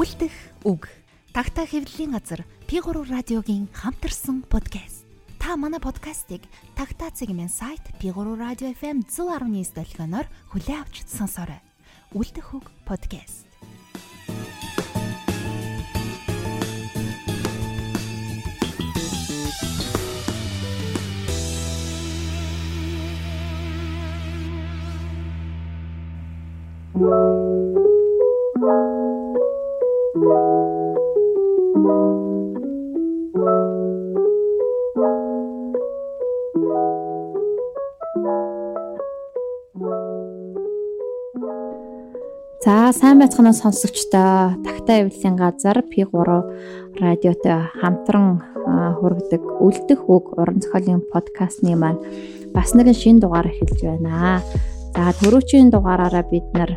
Үлдэх үг. Тагтаа хэвлэлийн газар P3 радиогийн хамтарсан подкаст. Та манай подкастыг Тагтаа цэгмэн сайт P3 радио FM 119 долгионоор хүлээн авч сонсоорой. Үлдэх үг подкаст. За сайн байцгаана сонсогчдоо. Тагтаа авилын газар P3 радиотой хамтран хүргэдэг үлдэх үг уран зохиолын подкастны маань бас нэгэн шин дугаар эхэлж байна. За түрүүчийн дугаараараа бид нар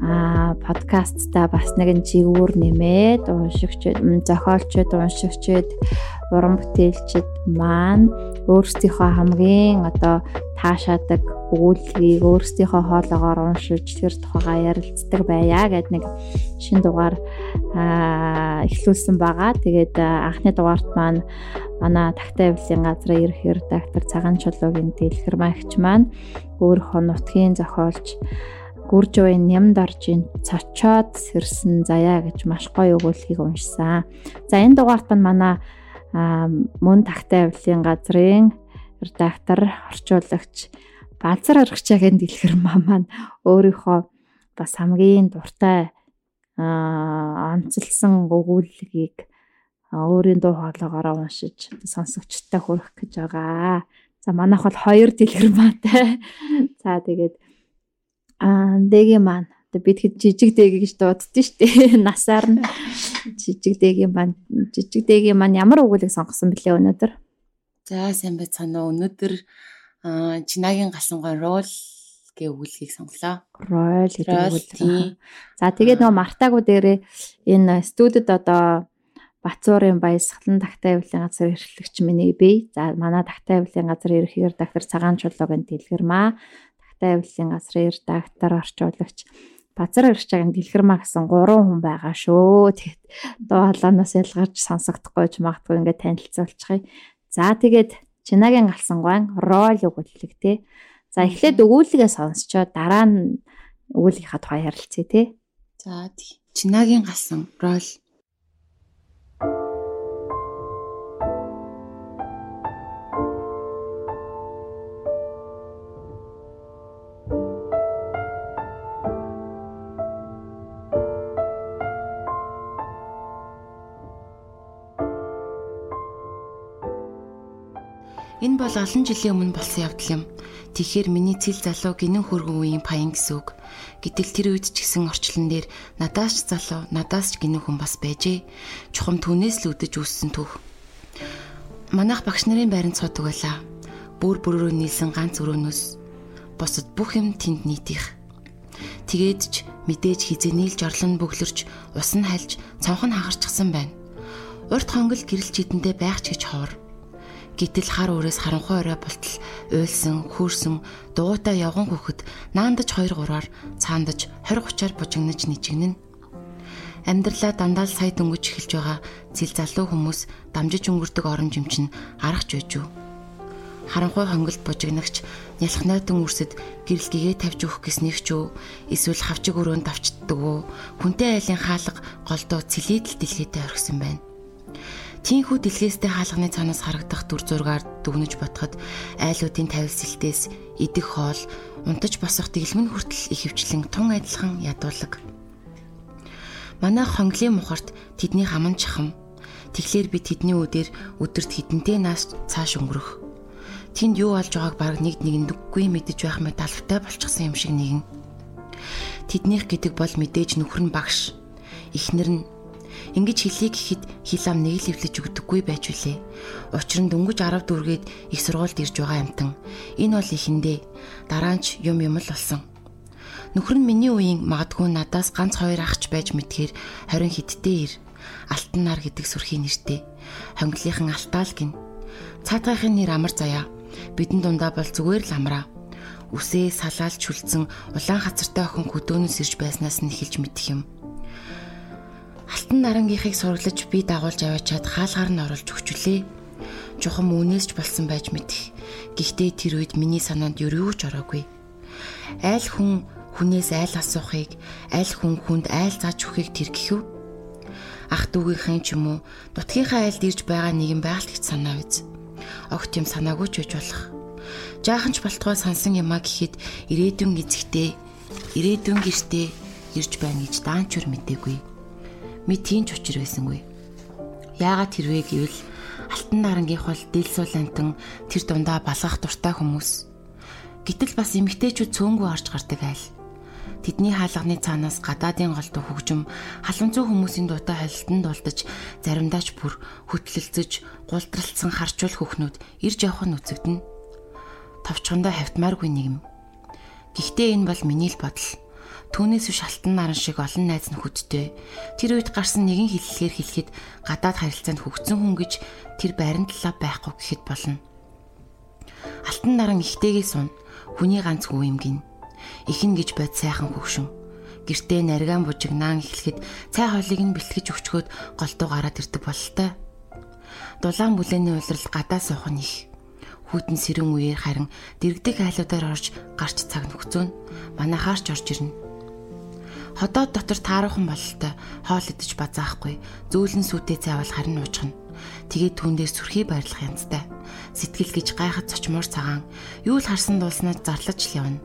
а подкастта бас нэгэн жигүүр нэмээд уншигч зохиолчд уншигчд уран бүтээлчд маань өөрсдийнхөө хамгийн одоо таашаадаг өгүүлгийг өөрсдийнхөө хоолоогоор уншиж тэр тухайгаа ярилцдаг байя гэд нэг шин дугаар эхлүүлсэн байгаа. Тэгээд анхны дугаарт маань манай тагтаа авлын газрын ерх редактор Цагаан чулуугийн дэлгэр маягч маань өөрийнхөө нутгийн зохиолч Гүржөвийн нямд оржийн цочоод сэрсэн заяа гэж маш гоё өгүүлгийг уншсан. За энэ дугаарт маань манай мөн тагтаа авлын газрын редактор, орчуулагч Балзар аргачаагийн дэлгэр маань өөрийнхөө бас хамгийн дуртай онцлсан өгүүлгийг өөрийн дуу хоолоогоор уншиж сонсогчтой хүргэх гэж байгаа. За манайх бол хоёр дэлгэр maaтай. За тэгээд аа дэгийн маань бид хэд жижиг дээг гэж дууддсан шүү дээ. Насаар нь жижиг дэгийн маань жижиг дэгийн маань ямар өгүүлэг сонгосон бэлээ өнөөдөр? За сайн байцгаана уу. Өнөөдөр Чинагийн галсангой рол гэ өгүүлгийг сонглоо. Рол гэдэг өгүүлэг. За тэгээд нөгөө мартаагүй дээрээ энэ студид одоо Бацуурын баясгалан тагтай авилын газар эрхлэгч миний бие. За манай тагтай авилын газар ерхээр доктор Цагаан чулуугийн дэлгэрмаа. Тагтай авилын газрын редактор орчуулагч Базар Ирчагийн дэлгэрмаа гэсэн 3 хүн байгаа шүү. Тэгэд доо халаанаас ялгарч сонсогдохгүй ч магадгүй ингээд танилцуулчихъя. За тэгээд Чинагийн галсан гуайн рол өгүүлэг тий. За эхлээд өгүүлгээ сонсчоо дараа нь өгүүлгийнхаа тухай ярилцъя тий. За тий. Чинагийн галсан рол бол олон жилийн өмнө болсон явдал юм. Тэгэхээр миний цэл залуу гинэн хөргөн үеийн паян гэсэн үг. Гэтэл тэр үед ч гэсэн орчлон дээр надаас ч залуу, надаас ч гинэн хүн бас байжээ. Чухам түнээс л үдэж үүссэн түүх. Манайх багш нарын байранд суудаг байлаа. Бүр бүрөөрөө нийлсэн ганц өрөөнөөс босод бүх юм тэнд нийтих. Тэгээд ч мэдээж хизээ нийлж орлон бөглөрч, ус нь хальж, цонх нь хагарчихсан байна. Урт хонгол гэрэл чидэндээ байх ч гэж ховор Гэтэл хар өрөөс харанхуй орой болтол уйлсан, хүүрсэн, дугуйтай явган хөхөд наандаж 2 3-аар цаандаж 20 30-аар бужигнаж нижигнэн. Амьдралаа дандаа л сая дөнгөж эхэлж байгаа зил залуу хүмүүс дамжиж өнгөрдөг орон жимчин аргач байж юу. Харанхуй хонголд бужигнагч нялх найтан үрсэд гэрэлгийгээ тавьж өгөх гэснийх ч үү эсвэл хавчиг өрөөнд давчддаг уу хүнтэй айлын хаалга голдоо цэлийдэл дэлхийдээ орхисон байна. Тинхүү дэлгээстэй хаалганы цаанаас харагдах дүр зургаар дүгнэж ботход айлуудын тавилсэлтээс идэх хоол, унтаж босох дэглэмэн хүртэл их хвчлэн тун адилхан ядуулаг. Манай хонглын мухарт тэдний хаман чахам. Тэгэхээр би тэдний үдээр өдөрт хідэнтэй нас цааш өнгөрөх. Тэнд юу болж байгааг баг нэг нэгэнд үгүй мэдэж байх мэт алфтай болчихсон юм шиг нэгэн. Тэднийх гэдэг бол мэдээж нөхөр нь багш. Эхнэр нь Ингэж хэлье гэхэд хил ам нэг л эвлэж өгдөггүй байж үлээ. Учир нь дөнгөж 10 дүүргээд их сургуульд ирж байгаа амтан. Энэ бол ихэндээ дараа нь ч юм юм л болсон. Нөхөр нь миний үеийн магадгүй надаас ганц хоёр ахч байж мэдхээр 20 хиттэй ир. Алтан нар гэдэг сүрхийн нэртэй. Хонглынхан алтаал гин. Цаатгайхын нэр амар заяа. Бидэн дундаа бол зүгээр л амраа. Үсээ салаалж хүлцэн улаан хацартай охин хөдөөнөөс ирж байснаас нь эхэлж мэдэх юм. Алтан нарангийнхыг сураглаж би дагуулж аваачаад хаалгаар нь оруулж өгчлээ. Жохом үнээс ч болсон байж мэдэх. Гэхдээ тэр үед миний санаанд юу ч ороогүй. Айл хүн хүнээс айл асуухыг, айл хүн хүнд айл зааж өгөхийг тэр гэхүү. Ах дүүгийнхэн ч юм уу, нутгийнхаа айлд ирж байгаа нэгэн байгаль гэж санаа биз. Огт юм санаагүй ч үж болох. Жаахан ч болтгой сансан юмаа гэхэд ирээдүйн эзэгтэй, ирээдүйн гэртээ ирж байна гэж даанчур мэдээгүй. Мэд тийм ч учир байсангүй. Яагаад тэрвэ гэвэл алтан нарангийнх бол дэлсүүл амтан тэр дундаа балгах дуртай хүмүүс. Гэтэл бас эмгтээчүүд цөөнгөө орж гардаг айл. Тэдний хаалганы цаанаас гадаадын голдуу хөгжим халамцуу хүмүүсийн дуутай холилтонд дулдаж заримдаа ч бүр хөтлөлцөж гултралцсан харчуул хөхнүүд ирж явах нь үзэгдэнэ. Товчхондоо хавтмааргүй нэгм. Гэхдээ энэ бол миний л бодол. Түүнээс биш алтан наран шиг олон найз нөхөдтэй. Тэр үед гарсан нэгэн хэллэгээр хэлэхэд гадаад харилцаанд хөгцсөн хүн гэж тэр байран талаа байхгүй гэхэд болно. Алтан наран ихтэйгээ сун. Хүний ганц хүү юм гин. Ихэн гэж бод сайхан хөгшин. Гэртээ наргаан бужигнаан эхлэхэд цай хоолыг нь бэлтгэж өгчгөөд голдуу гараад ирдэг бололтой. Дулаан бүлээний улирал гадаа суух нь их. Хүйтэн сэрэн үеэр харин дэрэгдэх айлуудаар орж гарч цаг нөхцөн манахаарч орж ирнэ Ходоод дотор тааруухан бололтой хоол идэж базаахгүй зөөлөн сүтээ цайвал харин уучхна. Тэгээд түн дээр сүрхий байрлах янзтай. Сэтгэл гэж гайхад цочмоор цагаан юу л харсан дуулснаа зарлаж л явна.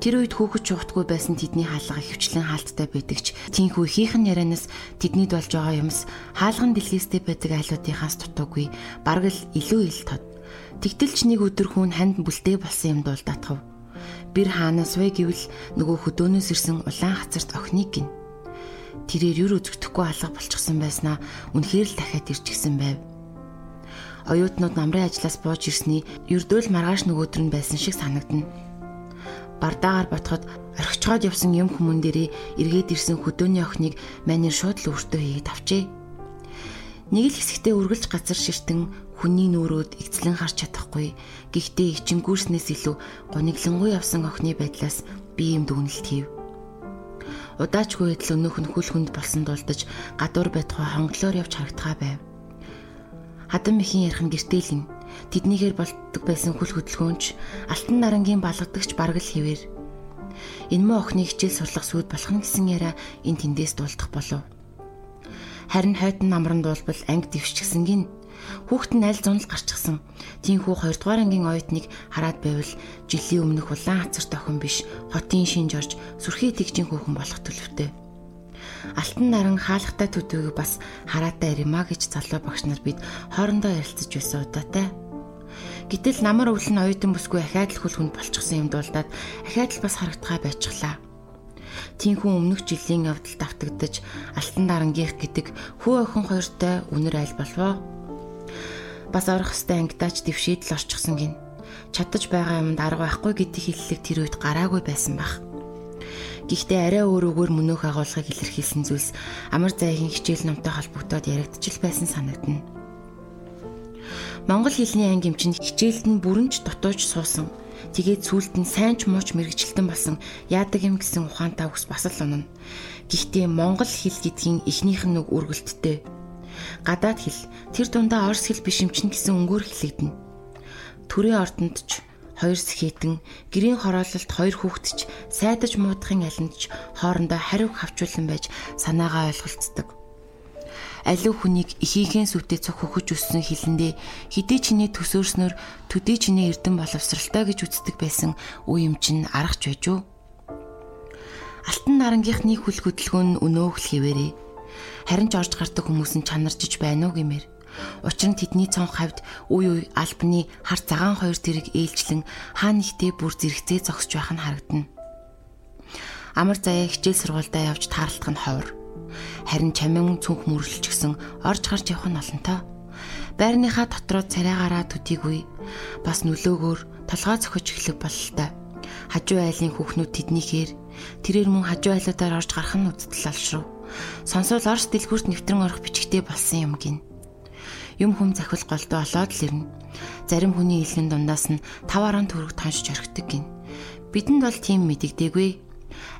Тэр үед хүүхэд чухтгүй байсан тэдний хаалга хөвчлэн хаалттай байдагч тийхүү хийхэн ярианаас тэднийд болж байгаа юмс хаалган дэлхийстэй байдаг айлуудынхаас дутуугүй бараг л илүү ил тод. Тэгтэлч нэг өдөр хүн ханд бүлтэй болсон юм дуулд атгав бэр хаанаас вэ гэвэл нөгөө хөдөөнөөс ирсэн улаан хацарт охиныг гин. Тэрээр юр үзэгдэхгүй алга болчихсон байснаа үнэхээр л дахиад ирчихсэн байв. Оюутнууд намрын ажлаас бууж ирсний ердөөл маргааш нөгөөдөр нь байсан шиг санагдана. Бардаагаар ботход орхичоод явсан юм хүмүүн дээрээ эргээд ирсэн хөдөөний охиныг манер шууд л өөртөө хийгээд авчээ. Нэг л хэсэгтээ үргэлж газар ширтэн хүний нүрөөд эцлэн харж чадахгүй. Гэхдээ ичингүүрснээс илүү гониглонгуй явсан охины байдлаас би юм дүгнэлт хийв. Удаачгүй адил өнөөх нь хүл хүнд болсон дулдаж гадуур байтугай хонглоор явж харагдгаа байв. Хадам ихийн ярхан гэртээлэн тэднийгээр болтдог байсан хүл хөдөлгөөнч алтан нарангийн балгадагч бараг л хэвээр. Энэ мө охины хичээл сурлах сүуд болох нь гэсэн яриа энэ тэндээс дуулдах болов. Харин хойтон намран дуулбал анги дэвшчихсэн гин Хүүхэд нь аль зунал гарчихсан. Тинхүү 2 дугаар ангийн оюутныг хараад байвал жилийн өмнөх улаан хацарт охин биш, хотын шинж орж сүрхий тэгжин хүүхэн болох төлөвтэй. Алтан наран хаалгатай төдөөг бас хараатай иримаа гэж залуу багш нар бид хоорондоо ярилцаж байсан удаатай. Гэтэл намар өвлөн оюутан бүсгүй ахаад л хүлхэнд болчихсон юм дуулдаад ахаад л бас харагдгаа байцглаа. Тинхүү өмнөх жилийн явдалд автагдаж алтан дарангийнх гэдэг хүү охин хоёртой үнэр айл болвоо бас орох хөстэй ангидаач дэвшээд л орчихсон гин. Чадаж байгаа юмд арга байхгүй гэдэг хэллэг тэр үед гараагүй байсан баг. Гэхдээ арай өөр өгөр мөнөөх агуулгыг илэрхийлсэн зүйлс амар зайгийн хичээл номтой холбогдоод яригдчихл байсан санагдана. Монгол хэлний анги эмчин хичээлд нь бүрэнч дутууж суусан. Тэгээд сүулт нь сайн ч мууч мэрэгчлэлтэн болсон яадаг юм гэсэн ухаантай үгс бас л унана. Гэхдээ монгол хэл гэдгийн эхнийх нь үг үргэлттэй Гадаад хэл тэр дундаа орс хэл биш юм чинь гэсэн өнгөөр хэлэгдэнэ. Төрийн ордонд ч хоёр сэхэтэн гэрийн хороололт хоёр хүүхэд ч сайдаж муудахын алинд ч хоорондоо хариу хавчуулан байж санаагаа ойлголцдог. Аливаа хүнийг ихийнхээ сүтээ цог хөхөж өссөн хилэндээ хідээ чинээ төсөөрснөөр төдий чинээ эрдэн боловсралтай гэж үздэг байсан үе юм чинь аргач байж юу? Алтан нарангийнхны хүл хөдөлгөөн өнөөх л хിവэрээ Харин ч орж гардаг хүмүүс нь чанаржиж байна уу гэмээр. Учир нь тэдний цонх хавьд үе үе альбны хар цагаан хоёр тэрэг ээлжлэн хаа нэгтээ бүр зэрэгцээ зогсож байх нь харагдана. Амар заяа хичээл сургуультай явж таарлах нь ховор. Харин чамин цүнх мөрлөж гисэн орж гарч явах нь олонтоо. Байрныхаа дотроо царайгаараа төдийгүй бас нөлөөгөөр толгой зөхөж эхлэх бололтой. Хажуу айлын хүүхнүүд тэднийхээр тэрээр мөн хажуу айлуудаар орж гарах нь үздэл алшруу Сонсвол Орос дэлгүүрт нэвтрэн орох бичгтэй болсон юм гин. Юм хүм захил голдоо олоод л ирнэ. Зарим хүний илгэн дундаас нь 5 төгрөг тоншиж орхидог гин. Бидэнд бол тийм мэдэгдээгүй.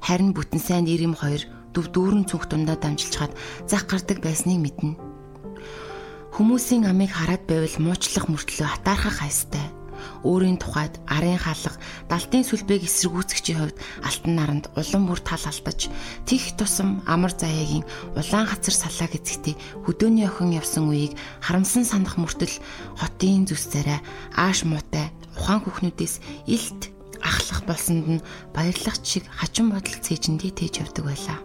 Харин бүтэн сайн юм хоёр төв дүүрэн цүнх дундаа дамжилчаад зах гардаг байсныг мэднэ. Хүмүүсийн амийг хараад байвал муучлах мөртлөө хатаархах хайстай. Өөрийн тухайд арын хаалга, далтын сүлбээг эсэргүүцгчийн хувьд алтан наранд улам бүр тал алдаж, тих тусам амар заяагийн улаан хацар салааг эзэгтээ хөдөөний охин явсан үеийг харамсан санах мөртөл хотын зүс царай ааш муутай ухаан хүүхнүүдээс илт ахлах болсонд нь баярлах чиг хачин бодол цээжиндээ тээж явдаг байлаа.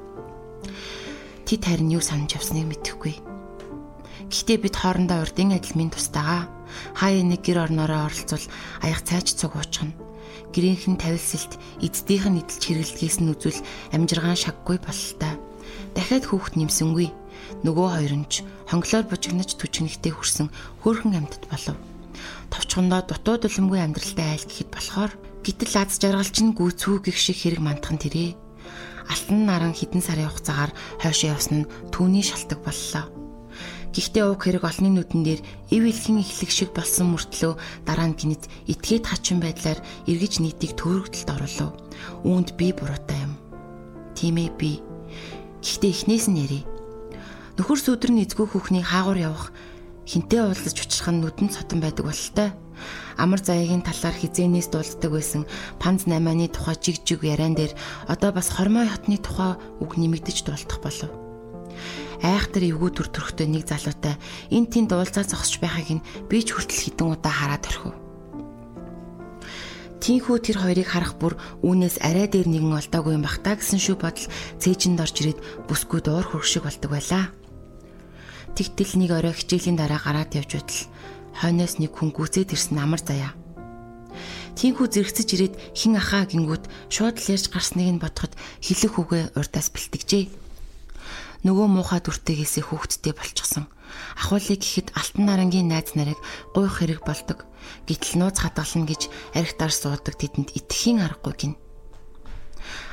Тэд харин юу санаж явсныг мэдэхгүй. Гэхдээ бид хоорондоо урдын адилмын тустайгаа хаяа нэг гэр орноороо оролцвол аяг цайч цуг уучгана. Гэрийнхэн тавилсэлт эцдийнх нь эдэлж хэрэглэгээс нь үзвэл амжиргаан шаггүй бололтой. Дахиад хүүхэд нэмсэнгүй. Нөгөө хоёр нь ч хонглоор бужигнаж түчнэгтэй хүрсэн хөөрхөн амьтад болов. Товчхондоо дутуу дулимгүй амьдралтай айл гэхэд болохоор гítэл аз жаргалч нь гүцүү гих шиг хэрэг мандхан тэрэ. Алтан наран хідэн сарын хугацаагаар хойшоо явсан нь түүний шалтгаан боллоо. Гэхдээ уг хэрэг олны нүдэн дээр ив илхэн эхлэх шиг болсон мөртлөө дараа нь гинэт этгээд хачин байдлаар эргэж нийтийг төөрөгдөлд оруулав. Үүнд би буруутай юм. Тийм ээ би. Гэхдээ эхнээс нь яри. Нөхөр сүдэр нь эзгүй хүүхний хаагур явах хинтээ уулзаж учрах нь нүдэн цотон байдаг бололтой. Амар заяагийн талаар хизээнээс дуулддаг байсан Панз 8-ны тухай жиг жиг яриан дээр одоо бас хормой хотны тухай үг нэмэгдэж дуулдах болов айхтар эвгүй төр төрхтэй нэг залуутай эн тэнд уулзаа зогсож байхыг нь би ч хүртэл хідэн удаа хараад орхив. Тинхүү тэр хоёрыг харах бүр үүнээс арай дээр нэгэн олдоогүй юм бах та гэсэн шүү бодол цээжинд орж ирээд бүсгүй дуур хөрг шиг болдог байлаа. Тэгтэл нэг орой хичээлийн дараа гараад явж байтал хойноос нэг хүн гүцээд ирсэн амар заяа. Тинхүү зэрэгцэж ирээд хин ахаа гингүүд шууд л ярьж гарсныг нь бодоход хилэх үгээ урдаас бэлтгэжээ нөгөө муухай дүртэйгээсээ хүүхдтэй болчихсон. Ахуулыг гэхэд алтан нарангийн найз нарыг гуйх хэрэг болдог. Гэтэл нууц хадгална гэж архитаар суудаг тэдэнд итгэхийн аргагүй гин.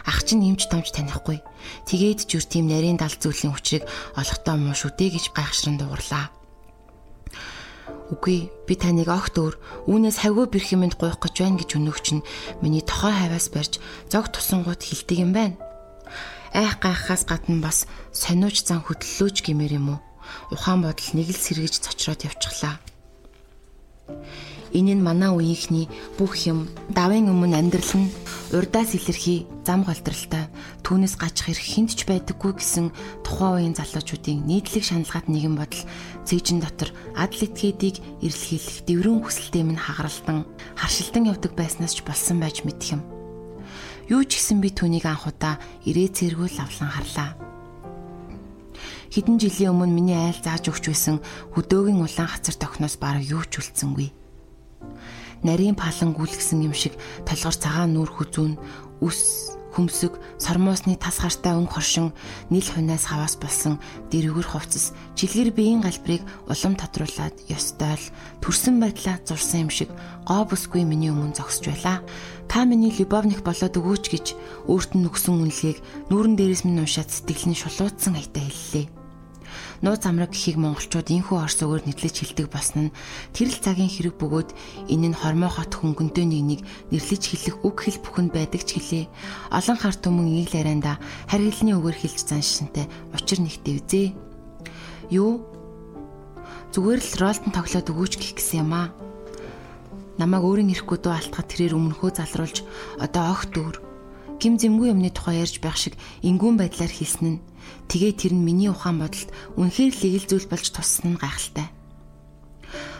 Ах чинь юмч томч танихгүй. Тэгээд ч үр тийм нарийн дал зүйлийн хүчрийг олохтой муу шүү дээ гэж гайхшран дуугарлаа. Үгүй би таныг огт өөр үүнээс хавгүй бэрх юмд гуйх гэж байна гэж өнөөгч нь миний тохой хаваас барьж зог тусангууд хилдэг юм байна айх гайхахаас гадна бас сониуч зан хөдлөлөөж гимээр юм уу? Ухаан бодол нэг л сэргэж цочроод явчихлаа. Энэ нь манай үеийнхний бүх юм давын өмнө амьдрал нь урдаас илэрхий зам голдралтай түүнээс гачих хэрэг хинт ч байдаггүй гэсэн тухайн үеийн залуучуудын нийтлэг шаналгаад нэгэн бодол цэежин дотор адал этгээдийг эрэлхийлэх дэврэн хүсэлтэй минь хагаралдан харшилтан явдаг байснаас ч болсон байж мэдэх юм. Юу ч гэсэн би түүнийг анх удаа ирээ цэргүүл авлан харлаа. Хэдэн жилийн өмнө миний айл зааж өгч байсан хөдөөгийн улаан хацар тохноос бараг юу ч үлдсэнгүй. Нарийн палан гүйлгсэн юм шиг толгор цагаан нүур хүзүүн үс хүмсэг, сормоосны тас хартай өнгө хоршин, нийл хунаас хаваас болсон дэрвгэр хувцас, жилгэр биеийн галбрыг улам тодруулаад ёстой л төрсөн байдлаа зурсан юм шиг гоо бүсгүй миний өмнө зогсож байлаа. Та миний любовник болоод өгөөч гэж өөрт нь өгсөн үнэлгээг нүүрэн дээрээс минь уншаад сэтгэл нь шулуудсан хаятай хэллээ нууц амраг гэхийг монголчууд инхүү орс өгөр нэрлэж хэлдэг болсон нь тэрл цагийн хэрэг бөгөөд энэ нь хормой хот хөнгөнтэй нэг нэг нэрлэж хэлэх үг хэл бүхэнд байдаг ч гэлээ. Олон харт өмнө ийг ларанда хэлний өгөр хэлж заншинтай учир нэгтэй үзээ. Юу? Зүгээр л ролтон тоглоод өгөөч гэх гэсэн юм аа. Намайг өөрийн ирэхгүй дуу алтгаад тэрээр өмнөхөө залруулж одоо огт өөр гим зэмгүй юмны тухай ярьж байх шиг ингүүн байдлаар хэлсэн нь тэгээ тэр нь миний ухаан бодолд үнэхээр л эгэл зүйл болж туссан нь гайхалтай.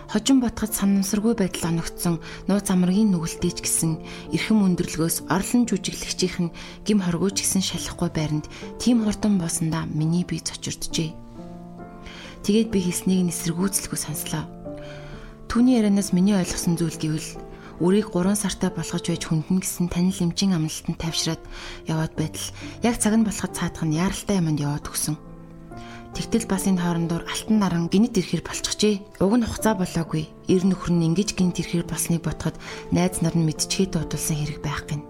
Хожин ботход санамсаргүй байдал оногдсон нууц амрагийн нүгэлтэй ч гэсэн эрхэм өндөрлгөөс орлон жүжиглэгчийнх нь гим хоргооч гэсэн шалахгүй байранд тийм хурдан боосондаа миний бие цочирджээ. Тэгээд би хэлснийг нь эсэргүүцэлгүй сонслоо. Түүний ярианаас миний ойлгосон зүйл гэвэл үрийг 3 сартай болгож байж хүндэн гэсэн танил эмчийн амлалтанд тавьшраад яваад байтал яг цаг нь болоход цаадах нь яаралтай юмд яваад өгсөн. Тэгтэл бас энэ хоорондоор алтан наран гинэт ирэхэр болчихжээ. Уг нь хугацаа болоогүй. Ир нөхөр нь ингэж гинт ирэхэр болсныг бодоход найз нар нь мэдчихэд дуудулсан хэрэг байх гин.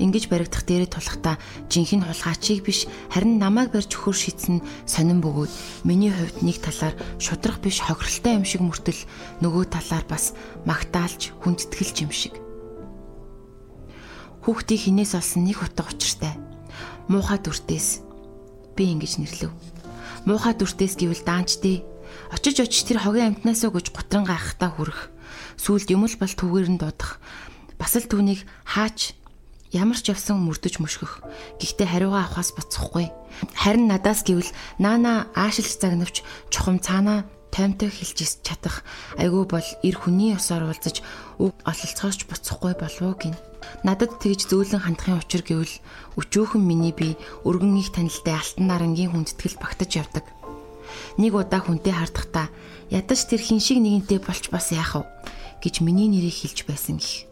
Ингиж баригдах дээрээ тулахдаа жинхэнэ хулгайчийг биш харин намайг барьж өхөр шийдсэн сонин бөгөөд миний хувьд нэг талаар шудрах биш хохиролтой юм шиг мөртөл нөгөө талаар бас магтаалж хүндэтгэлж юм шиг. Хүүхдийг хинээс олсон нэг утга учиртай. Муухай дүртээс би ингэж нэрлэв. Муухай дүртээс гэвэл даанчдээ. Очиж очиж тэр хогийн амтнаас өгж гутран гайхахтаа хүрэх. Сүүлд юм л бол түгээр нь дуудах. Бас л түүнийг хаач ямар ч явсан мөрдөж мөшгөх. Гэхдээ хариугаа авахаас буцахгүй. Харин надаас гэвэл наана аашилж загнавч чухам цаанаа таймтай хэлж чадах айгүй бол эр хүний ёсоор уулзаж үг ололцоож буцахгүй болов гин. Надад тэгж зөөлөн хандахын учир гэвэл өчөөхөн миний би өргөн их танилтай алтан нарангийн хүндэтгэл багтаж явдаг. Нэг удаа хүнтэй хардахдаа ядаж тэр хин шиг нэгэнтэй болч бас яах вэ гэж миний нэрийг хэлж байсан гэх.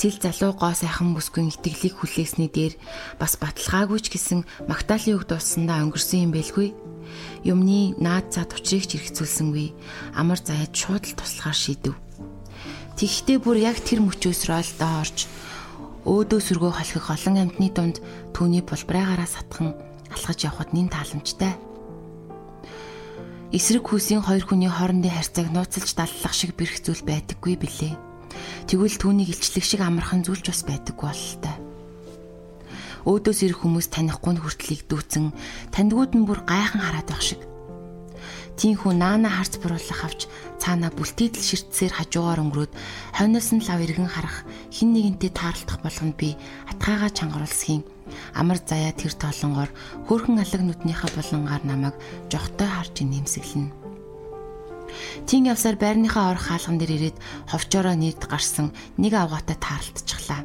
Цэл залуу гоо сайхан бүсгүй итгэлийг хүлээсний дээр бас баталгаагүй ч гэсэн магтаалын үг дууссандаа өнгөрсөн юм бэлгүй юмны наад цаад учрыг ч хэрэгцүүлсэнгүй амар заяад шууд л туслахаар шийдэв. Тэгэхдээ бүр яг тэр мөчөөсрөө л доорж өөдөө сүргөө холхих олон амтны дунд түүний булбраагаараа сатхан алхаж явхад нин тааламжтай. Эсрэг хүүсийн хоёр хүний хоорондын харьцааг нууцлж даллах шиг бэрх зүйл байдаггүй билээ. Тэгвэл түүнийг илчлэг шиг амархан зүйлч бас байдаггүй бололтой өөдөөс ирэх хүмүүс танихгүй нь хүртлийг дүүцэн тандгууд нь бүр гайхан хараад байх шиг. Тинхүү наана харц буруулах авч цаана бүлтийдэл ширтсээр хажуугаар өнгөрөөд хойноос нь лав иргэн харах хин нэгэнтэй таарлах болгонд би атгаагаа чангаруулсхийн амар заяа тэр тоолонгоор хөөрхөн алаг нүднийхээ болонгаар намайг жогтой харж нэмсэглэнэ. Тин явсаар байрныхаа орох хаалган дээр ирээд ховчороо нийт гарсан нэг авгаатай таарлтчихлаа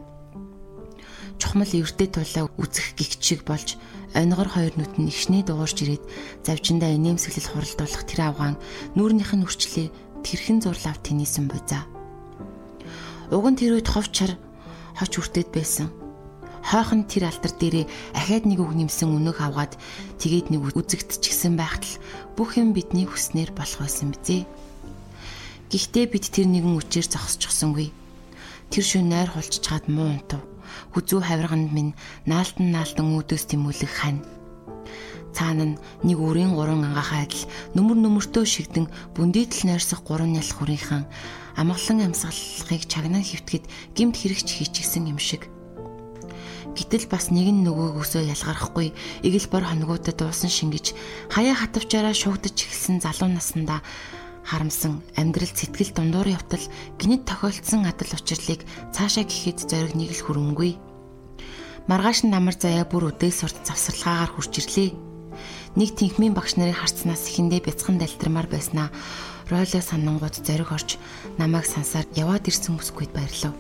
чухмал эвэртэй тулаа үзэх гихчиг болж онигор хоёр нүд нь ихшний дуурж ирээд завжиндаа инээмсэглэл хуралдуулах тэр авгаан нүүрнийх нь үрчлээ тэрхэн зурлав тэнийсэн буйзаа. Уг нь тэр үед ховчар хоч үртэд байсан. Хойхон тэр алтар дээрээ ахаад нэг үг нэмсэн өнөөх авгаад тэгээд нэг үзэгдчихсэн байхад л бүх юм бидний хүснээр болох байсан бизээ. Гэхдээ бид тэр нэгэн үчээр зогсчихсонгүй. Тэр шөнө найр хулж чаад муу унтав хүзүү хавирганд минь наалтан наалтан үүдөөс тэмүүлэх хань. Цаана нь нэг үрийн гурван ангахаа адил нүмер нүмертөө шигдэн бүндийтэл нойрсох гурван нялх хүрийнхэн амгалан амьсгалахыг чагнаа хөвтгöd гимт хэрэгч хийчихсэн юм шиг. Гэтэл бас нэг нь нөгөөгөөсөө ялгарахгүй игэл бор хоногуудад дуусан шингэж хаяа хатавчаараа шуугдаж эхэлсэн залуу наснда харамсан амьдрал сэтгэл дундуур явтал гинт тохиолдсон адал учирлыг цаашаа гэхэд зориг нэг л хөрөнгөгүй. Маргааш намар заяа бүр үдээ сурт завсарлагаагаар хурж ирлээ. Нэг тэнхмийн багш нарын харцнаас ихэндээ бяцхан далтармаар байснаа ройло санангууд зориг орж намайг сансаар яваад ирсэн бүсгүйд баярлав.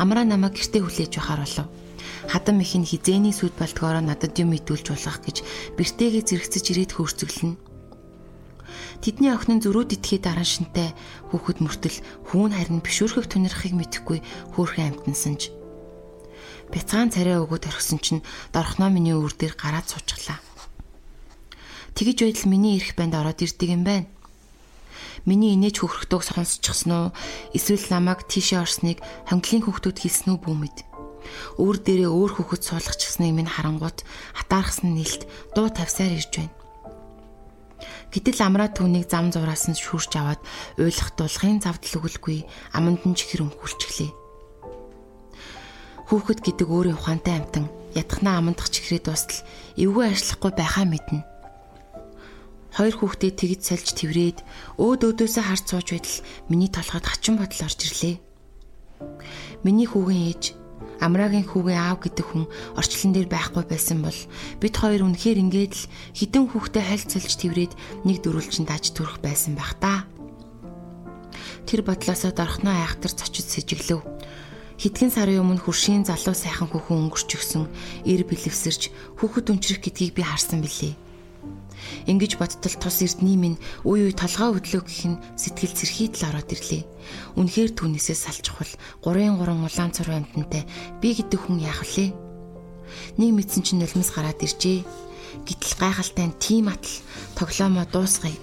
Амраа намайг гэртээ хүлээж байхаар болов. Хадам их нь хизээний сүд болдгоороо надад юм идүүлж болох гэж бэртээгээ зэрэгцэж ирээд хөөрцөглөнө Тэдний охин нь зөрүүд итгэхэд даран шинтэй хүүхэд мөртөл хүүн харин бишүүрхэг тунирхыг мэдэхгүй хөөрхөн амтнасанж. Бяцаан царай өгөөд орхисон чинь дорхноо миний өвөр дээр гараад суучглаа. Тэгэж байтал миний эрх банд ороод ирдэг юм байна. Миний инээж хөхрөхтөг сонсчихсон уу? Эсвэл намайг тийшээ орсныг хонглын хөхтүүд хэлсэн үү бүүмэд. Өөр дээрээ өөр хөхөд суулгачихсныг минь харангуут хатаархсан нэлт дуу тавсаар ирж байна. Гэтэл амраа түүнийг зам зураас нь шүүрч аваад уйлах дулахын завдал өгөлгүй аманд нь чихэр өмхүүлчихлээ. Хүүхэд гэдэг өөрийн ухаантай амтан ятгахнаа амандах чихрээ дуустал эвгүй ажиллахгүй байхаа мэднэ. Хоёр хүүхдээ тэгж сольж тврээд өөд өөдөөсөө харж сууж байтал миний толгойд хачин бодол орж ирлээ. Миний хүүгийн ээж Амрагийн хүүгийн аав гэдэг хүн орчлон дээр байхгүй байсан бол бид хоёр үнэхээр ингээд л хідэн хүүхдэд хальцалж тврээд нэг дөрүлчин даж төрөх байсан байх та. Тэр бодлосоо дорхноо айхтар цочид сэжиглэв. Хэдхэн сарын өмнө хуршийн залуу сайхан хүүхэн өнгөрч өгсөн эр бэлэвсэрч хүүхэд өнчрөх гэдгийг би харсан билээ. Ингиж бодтол тус эрдний минь үе үе толгой өдлөө гэх нь сэтгэл зэрхийд л ороод ирлээ. Үнэхээр түүнээсээ салчихвал 3-3 улаан цар амтантай би гэдэг хүн яах вүлээ? Нэг мэдсэн чинь нулимс гараад иржээ. Гэтэл гайхалтай нь тийм атал тоглоомоо дуусгая.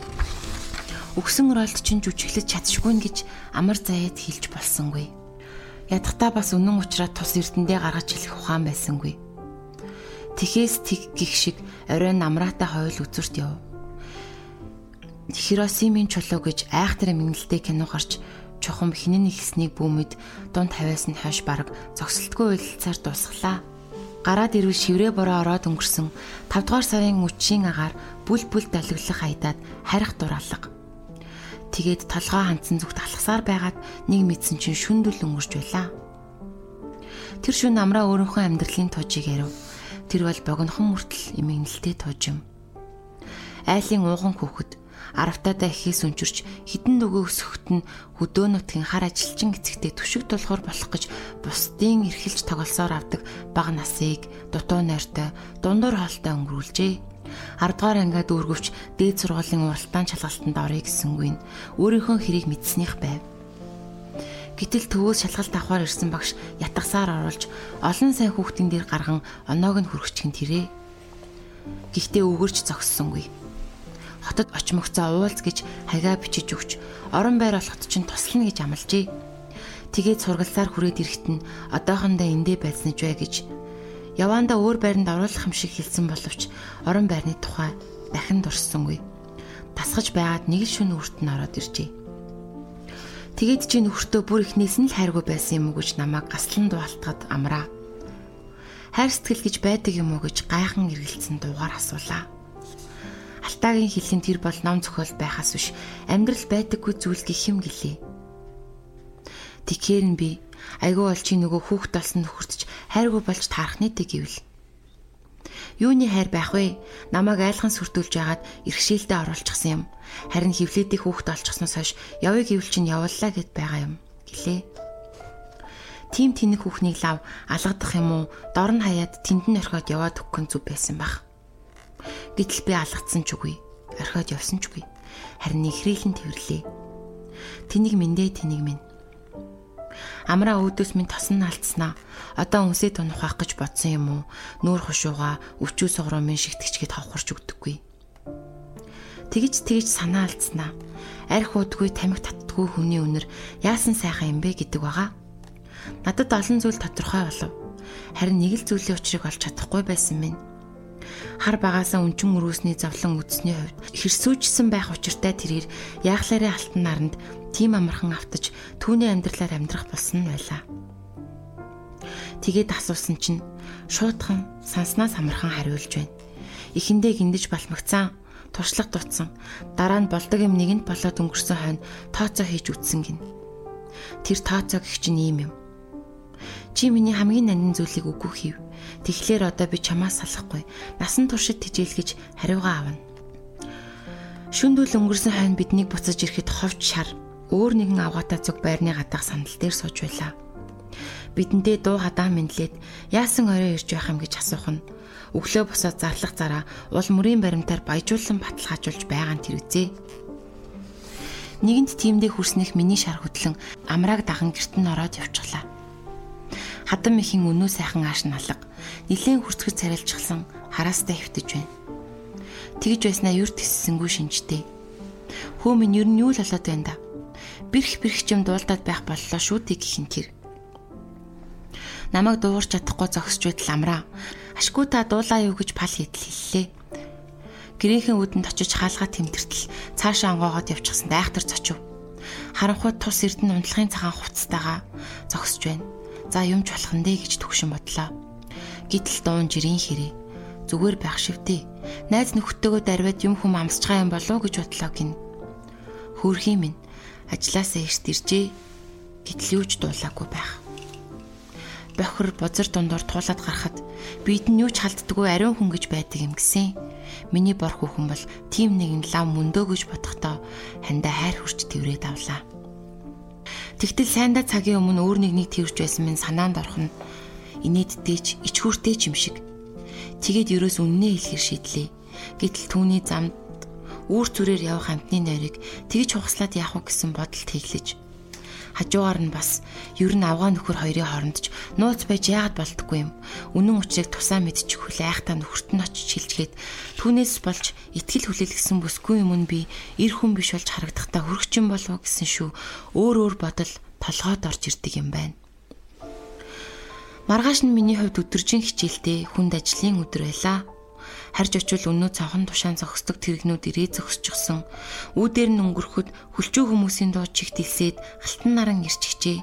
Өгсөн оролт чинь жүжиглэж чадшгүй гэж амар заяад хэлж болсонгүй. Ядахтаа бас үнэн учраас тус эрдэндээ гаргаж хэлэх ухаан байсангүй. Тэхээс тэг гих шиг оройн намраатай хойл үзүрт яв. Хиросимын чулуу гэж айхтар мэнгэлтэй кино гарч чухам хинэн ихснийг бүүмэд дунд хаваас нь хойш бараг зогсолтгүй уйлалцаар дуусглаа. Гараад ирвэл шиврээ бороо ороод өнгөрсөн 5 дугаар сарын үчийн агаар бүл бүл долгилох айдаад харих дураалга. Тэгээд толгоо хандсан зүгт алхасаар байгаад нэг мэдсэн чинь шүндүл өнгөрч байлаа. Тэр шүн намраа өөрийнхөө амьдралын туужийг ярив. Тэр бол богинохон мөртөл эмгэнэлтэй тууж юм. Айлын ууган хүүхэд аравтаадаа ихээс өнчөрч хідэн нөгөө өсөхөт нь хөдөө нутгийн хар ажилчин эцэгтэй түшиг тулхуур болох гэж бусдын эрхэлж тоглосоор авдаг бага насыг дутуу нойртой дундуур хоолтой өнгөрүүлжээ. 10 дугаар ангиад дүүргөвч дээд сургуулийн уралдаан чалгалтанд орё гэсэнгүй нь өөрийнхөө хэрийг мэдснийх байв. Гэтэл төвөөс шалгалт авахар ирсэн багш ятгасаар оруулж олон сайн хүүхдийн дээр гарган оноог нь хүрхчихэн тэрэ. Гэхдээ өгөрч зогссонгүй хотод очмогцоо уулз гэж хагаа бичиж өгч орон байр олоход чинь туслана гэж амлажээ. Тэгээд сургалсаар хүрээд ирэхэд нь одоохондоо эндээ байцнаж бай гэж яваанда өөр байранд оруулах юм шиг хэлсэн боловч орон байрны тухай дахин дурссангүй. Тасгаж байгаад нэг л шөнө үрт нь ороод иржээ. Тэгээд чи нөхөртөө бүр ихнээс нь л хайргүй байсан юм уу гэж намайг гаслан дуалтахад амраа. Хайр сэтгэл гэж байдаг юм уу гэж гайхан эргэлцсэн дуугаар асуулаа. Алтаагийн хэллийн тэр бол ном зохиол байхаас биш амьдрал байдаггүй зүйл гэх юм гэлээ. Тэгэхээр нь би айгүй бол чи нөгөө хүүхд болсон нөхөртч хайргүй болж таарах нэ гэвэл. Юуны хайр байх вэ? Намайг айлхан сүрдүүлж яагаад иргэшээлдээ оруулчихсан юм. Харин хөвлөдийн хүүхд олчихсноос хойш явъя гэвэл чинь явууллаа гэд байгаа юм гэлээ. Тим тэнэг хүүхнийг лав алгадах юм уу? Дор нь хаяад тэнд нь орхиод яваад өгөх зүг байсан баг. Гэтэл би алгацсан ч үгүй. Орхиод явсан ч үгүй. Харин ихрэйлэн тэрвэрлээ. Тэнийг мэндэ тэнийг минь. Амраа өөдөөс минь тосон алдснаа. Одоо үнсээ тунах гэж бодсон юм уу? Нүүр хушууга өвчүү сугруу минь шигтгэжгээд хавхарч өгдөггүй. Тэгж тэгж санаа алдснаа. Арх удгүй тамхи татдгүй хүний үнэр яасан сайхан юм бэ гэдэг байгаа. Надад олон зүйл тодорхой болов. Харин нэг л зүйлийн учрыг олж чадахгүй байсан минь хар багаасаа өнчин өрөөсний завлан үтсний хувьд хэрсүүжсэн байх учиртай тэрээр яахлаараа алтан наранд тийм амархан автаж түүний амьдралаар амьдрах болсон нь байлаа. Тэгээд асуусан чинь шуудхан санснаас амархан хариулж байна. Эхэндээ гиндэж балмагцсан туршлага дутсан. Дараа нь болдог юм нэгэнд болоод өнгөрсөн хойно тооцоо хийж үтсэн гин. Тэр тооцоо гэх чинь ийм юм. Чи миний хамгийн нандин зүйлийг үгүй хийв. Тэгэхээр одоо би чамаас салахгүй. Насан туршид тижээлгэж хариугаа авна. Шүндүүл өнгөрсөн хойно биднийг буцаж ирэхэд ховч шар өөр нэгэн авгаатай зүг байрны гадаах сандал дээр сууж байлаа. Бидэндээ дуу хадаа мэдлээд яасан орой ирж байх юм гэж асуух нь өглөө босоод зарлах зараа уул мөрийн баримтаар баяжуулан баталгаажуулж байгаа нь тэр үзээ. Нэгэнт тиймдээ хүрснэх миний шар хөдлөн амрааг даган герт нь ороод явчихлаа. Хадам ихийн өнөө сайхан ааш налга нилээн хүрцгэж царилжчихсан хараастай хөвтөж байна. Тэгж байснаа юрт тиссэнгүй шинжтэй. Хөө минь ер нь юу л болоод байна да. Бэрх бэрх юм дуулдаад байх боллоо шүү дээ гихэн тэр. Намайг дуугарч чадахгүй зогсож байтал амраа. Ашгүй та дуулаа юу гэж пал хийдэл хэллээ. Гэрээхэн үүдэнд очиж хаалгаа тэмдэртэл цаашаа ангоогоод явчихсан айхтар цочив. Харанхуй тус эрдэнэ унтлагын цагаан хувцастайгаа зогсож байна. За юмч болох нь дээ гэж төгшин бодлоо. Гэтэл дуун жирийн хэрэг зүгээр байх шивдээ. Найз нөхдөдөө дарваад юм хүм амсчгаа юм болов гэж бодлоо гин. Хөөрхийн минь ажилласаа эрт иржээ. Гэтэл юуж дуулаагүй байх. Бохор бозор дундуур туулаад гарахад бид нь юу ч халддаггүй ариун хүн гэж байдаг юм гисэн. Миний бор хүүхэн бол тим нэгэн лав мөндөө гэж бодохдоо хандаа хайр хүрч тэрврээд авлаа. Тэгтэл сайндаа цагийн өмнө өөр нэг нэг тэрвж байсан минь санаанд орох нь инээдтэйч ичхүүртэй ч юм шиг. Тэгээд ерөөс үннээ хэлэхэр шийдлээ. Гэтэл түүний замд үүр зүрээр явах амтны нойрыг тэгж хугаслаад яах вэ гэсэн бодолд хэглэж хажуугаар нь бас ер нь авгаа нөхөр хоёрын хооронд ч нууц байж яагаад болдгоо юм. Үнэн учрыг тусаа мэдчих хүлээ айхтаа нөхөрт нь очиж хилжгээд түүнээс болж итгэл хүлээлгсэн бүсгүй юм нь би эр хүн биш болж харагдахдаа хөргөчин болов гэсэн шүү. Өөр өөр бодол толгойд орж ирдэг юм байна. Маргааш нь миний хувьд өдөржин хичээлтэй хүнд ажлын өдөр байлаа. Харж очивол өнөө цонхон тушаан зогсдог тэрэгнүүд ирээ зогсчихсон. Үүдээр нь өнгөрөхөд хүлчүү хүмүүсийн дуу чигт илсээд алтан наран ирчихжээ.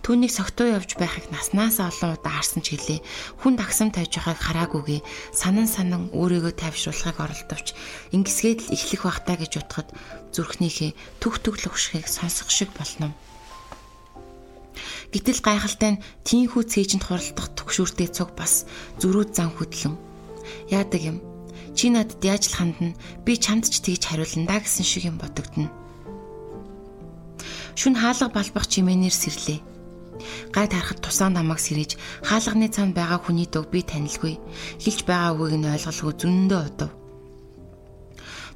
Түүнийг согтуу явж байхыг наснаасаа олон удаа харсан ч гэлээ. Хүн дагсам тавьж байгааг хараагүйгээ санан санан өөрийгөө тайвшруулахыг оролдовч ингэсгээд л эхлэх бахтаа гэж утгад зүрхнийхээ түг түглэх хөшгийг сонсох шиг болно. Гэтэл гайхалтай нь тийхүү цээжинд хуралдах төгшүүртэй цуг бас зөрүүд зан хөдлөн. Яадаг юм. Чи надад яаж л хандна? Би чамд ч тэгж хариулна да гэсэн шиг юм бодогдно. Шүн хаалга балбах чимээнээр сэрлээ. Гай тарахад тусаа намайг сэрэж хаалганы цаанд байгаа хүний дөг би танилгүй. Хилж байгаа үгийг нь ойлголгүй зөндөө удав.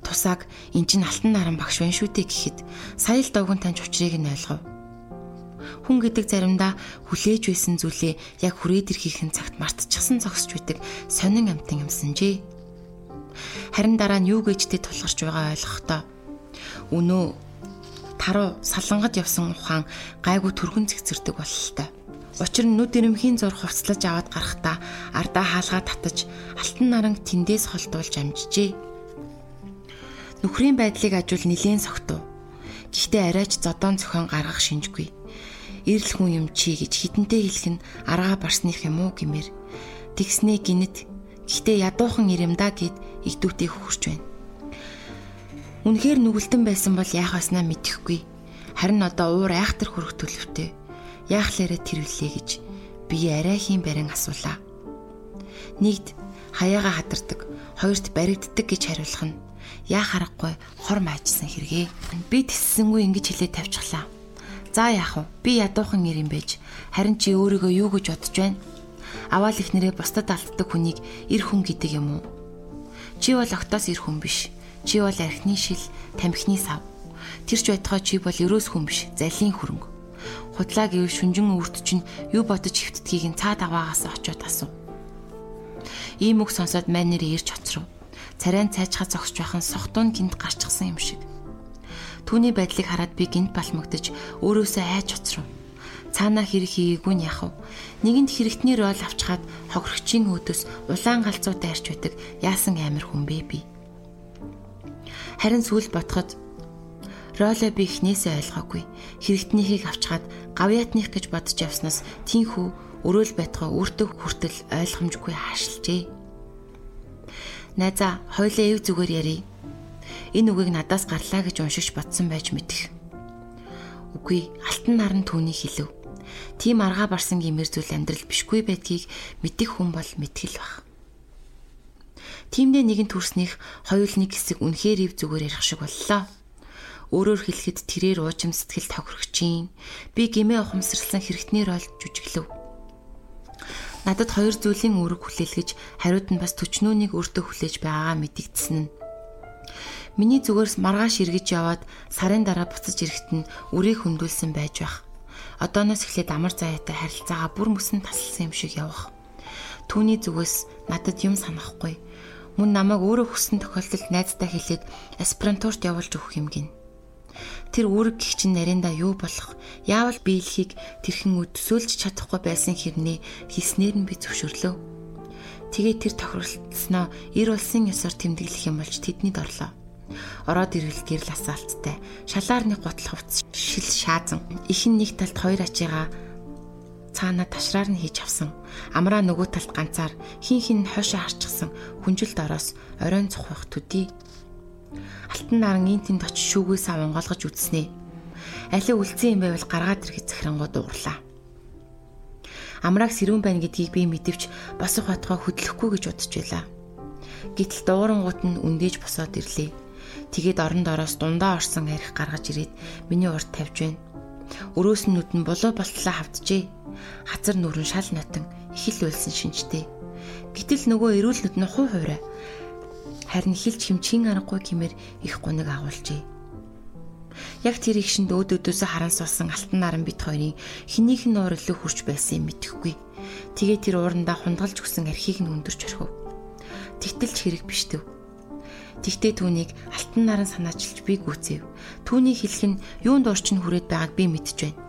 Тусааг эн чин алтан наран багш байна шүү дээ гэхэд сая л довгон таньж учрыг нь ойлгов хүн гэдэг заримдаа хүлээж байсан зүйлээ яг хүрээд ирэхин цагт мартчихсан зогсож байдаг сонин амтан юмсанжээ. Харин дараа нь юу гэжтэй тулгарч байгаа ойлгохдоо өнөө таруу салангад явсан ухаан гайгүй төргөн зэгцэрдэг бололтой. Учир нь нүд ирэмхийн зур хувцлаж аваад гарахдаа ардаа хаалгаа татаж алтан наранг тэндээс холдуулж амжижээ. Нүхрийн байдлыг ажил нилээн согтуу. Гэхдээ арайч зодоон зохион гаргах шинжгүй эрэл хүн юм чи гэж хідэнтэй хэлэх нь аргаа барсных юм уу гэмээр тэгснээ гинэт гэхдээ ядуухан ирэм да гэд игдүүтэй хөхөрч байна. Үнэхээр нүгэлтэн байсан бол яах васнаа мэдэхгүй. Харин одоо уур айхтар хөрөх төлөвтэй. Яахлаарэ тэрвлээ гэж би арайхийн барин асуулаа. Нэгд хаяага хатардаг, хоёрт баригддаг гэж хариулах нь яа харахгүй хор маажсан хэрэгээ. Би тэссэнгүй ингэж хэлээ тавьчихлаа. За яах вэ? Би ядуухан ир юм байж. Харин чи өөрийгөө юу гэж бодож байна? Аваал их нэрээ бусдад алддаг хүнийг ир хүн гэдэг юм уу? Чи бол октоос ир хүн биш. Чи бол архины шил, тамхины сав. Тэрч байтугай чи бол өрөөс хүн биш, залын хөрөнгө. Худлаа гэвэл шүнжин үрд чинь юу бодож хөвтдгийг нь цаад аваагаас очиод асуу. Ийм үг сонсоод маань нэр ирж оцров. Царайн цайчхаа зогсож байхын сохтуун гинт гарчсан юм шиг. Түүний байдлыг хараад би гинт балмагдаж өөрөөсөө айж уцрав. Цаанаа хэрэг хийгээгүй нь яах вэ? Нэгэнт хэрэгтний рол авчхаад хохирогчийн өөдөөс улаан галзуутай арч байдаг яасан амир хүн бэ би. Харин сүүл ботход ролоо би ихнээсээ ойлгоогүй. Хэрэгтнийхийг авчхаад гавьяатных гэж бодож явснаас тийхүү өрөөл байтгаа үртөг хүртэл ойлгомжгүй хаашилжээ. Найзаа хоёлаа эв зүгээр ярий энэ үгийг надаас гарлаа гэж уншиж бодсон байж мэдэх. Үгүй алтан наран түүний хэлв. Тийм аргаа барсан гимэр зүйл амьдрал бишгүй байдгийг мэдих хүн бол мэтгэл баг. Тиймдээ нэгэн төрснийх хоёул нэг хэсэг үнэхээр ив зүгээр ярих шиг боллоо. Өөрөөр хэлэхэд тэрээр уужим сэтгэл тохирогчийн би гимээ ухамсарласан хэрэгтний рол жүжиглэв. Надад хоёр зүйлийн үүрэг хүлээлгэж хариуд нь бас төчнөөнийг өөртөө хүлээж байгаагаа мэдэгдсэн нь Миний зүгээрс маргааш эргэж яваад сарын дараа буцаж ирэхэд нь үрийг хөндлүүлсэн байж байх. Одооноос эхлээд амар заяатай харилцаагаа бүр мөсөн тасалсан юм шиг явах. Түүний зүгээс надад юм санахгүй. Мөн намайг өөрөө хүссэн тохиолдолд найздаа хэлээд аспирантурт явуулж өгөх юм гин. Тэр үүрэг гих чинь нариндаа юу болох? Яавал биелхийг тэрхэн өдсөөлж чадахгүй байсан хэрнээ хийснээр нь би зөвшөрлөө. Тэгээ тэр тохиролцсноо эр улсын ёсоор тэмдэглэх юм болж тэдний дорлоо. Ороод ирвэл гэрэл асаалттай. Шалаар нэг гутал хувцс шил шаазан. Ихэн нэг талд хоёр ачигаа цаанаа ташраар нь хийж авсан. Амраа нөгөө талд ганцаар хин хин хойшоо харчихсан хүнжилт ороос оройн цухах төдий. Алтан наран ин тэнд очиж шүүгээс авангоолгож үтснэ. Алин үлдсэн юм байвал гаргаад ирэхэд захирангууд уурлаа. Амрааг сэрүүн байна гэдгийг би мэдвч босох батгаа хөдлөхгүй гэж бодож байлаа. Гэтэл дуурангууд нь үндэж босоод ирлээ. Тэгээд орон дороос дундаа орсон арх гаргаж ирээд миний урд тавьж байна. Өрөөс нь нүд нь булуу болтлоо хавджээ. Хазар нүрэн шал нотон үйлсэн шинжтэй. Гэтэл нөгөө эрүүл нүд нь хуу хуурай. Харин хилч хэмчийн аргагүй гэмээр их гуниг агуулжээ. Яг тэр их шинд өөд өдөөсөө харан суусан алтан наран бит хоёрын хэнийх нь уур илүү хурж байсан юм мэдэхгүй. Тэгээ тэр уурандаа хундгалж өгсөн архийг нь өндөрч орхив. Тэгтэлч хэрэг биш төв. Тэгтээ түүнийг алтан наран санаачилж би гүцэв. Түүний хэлэх нь юунд орчин хүрээд байгааг би мэдж байна.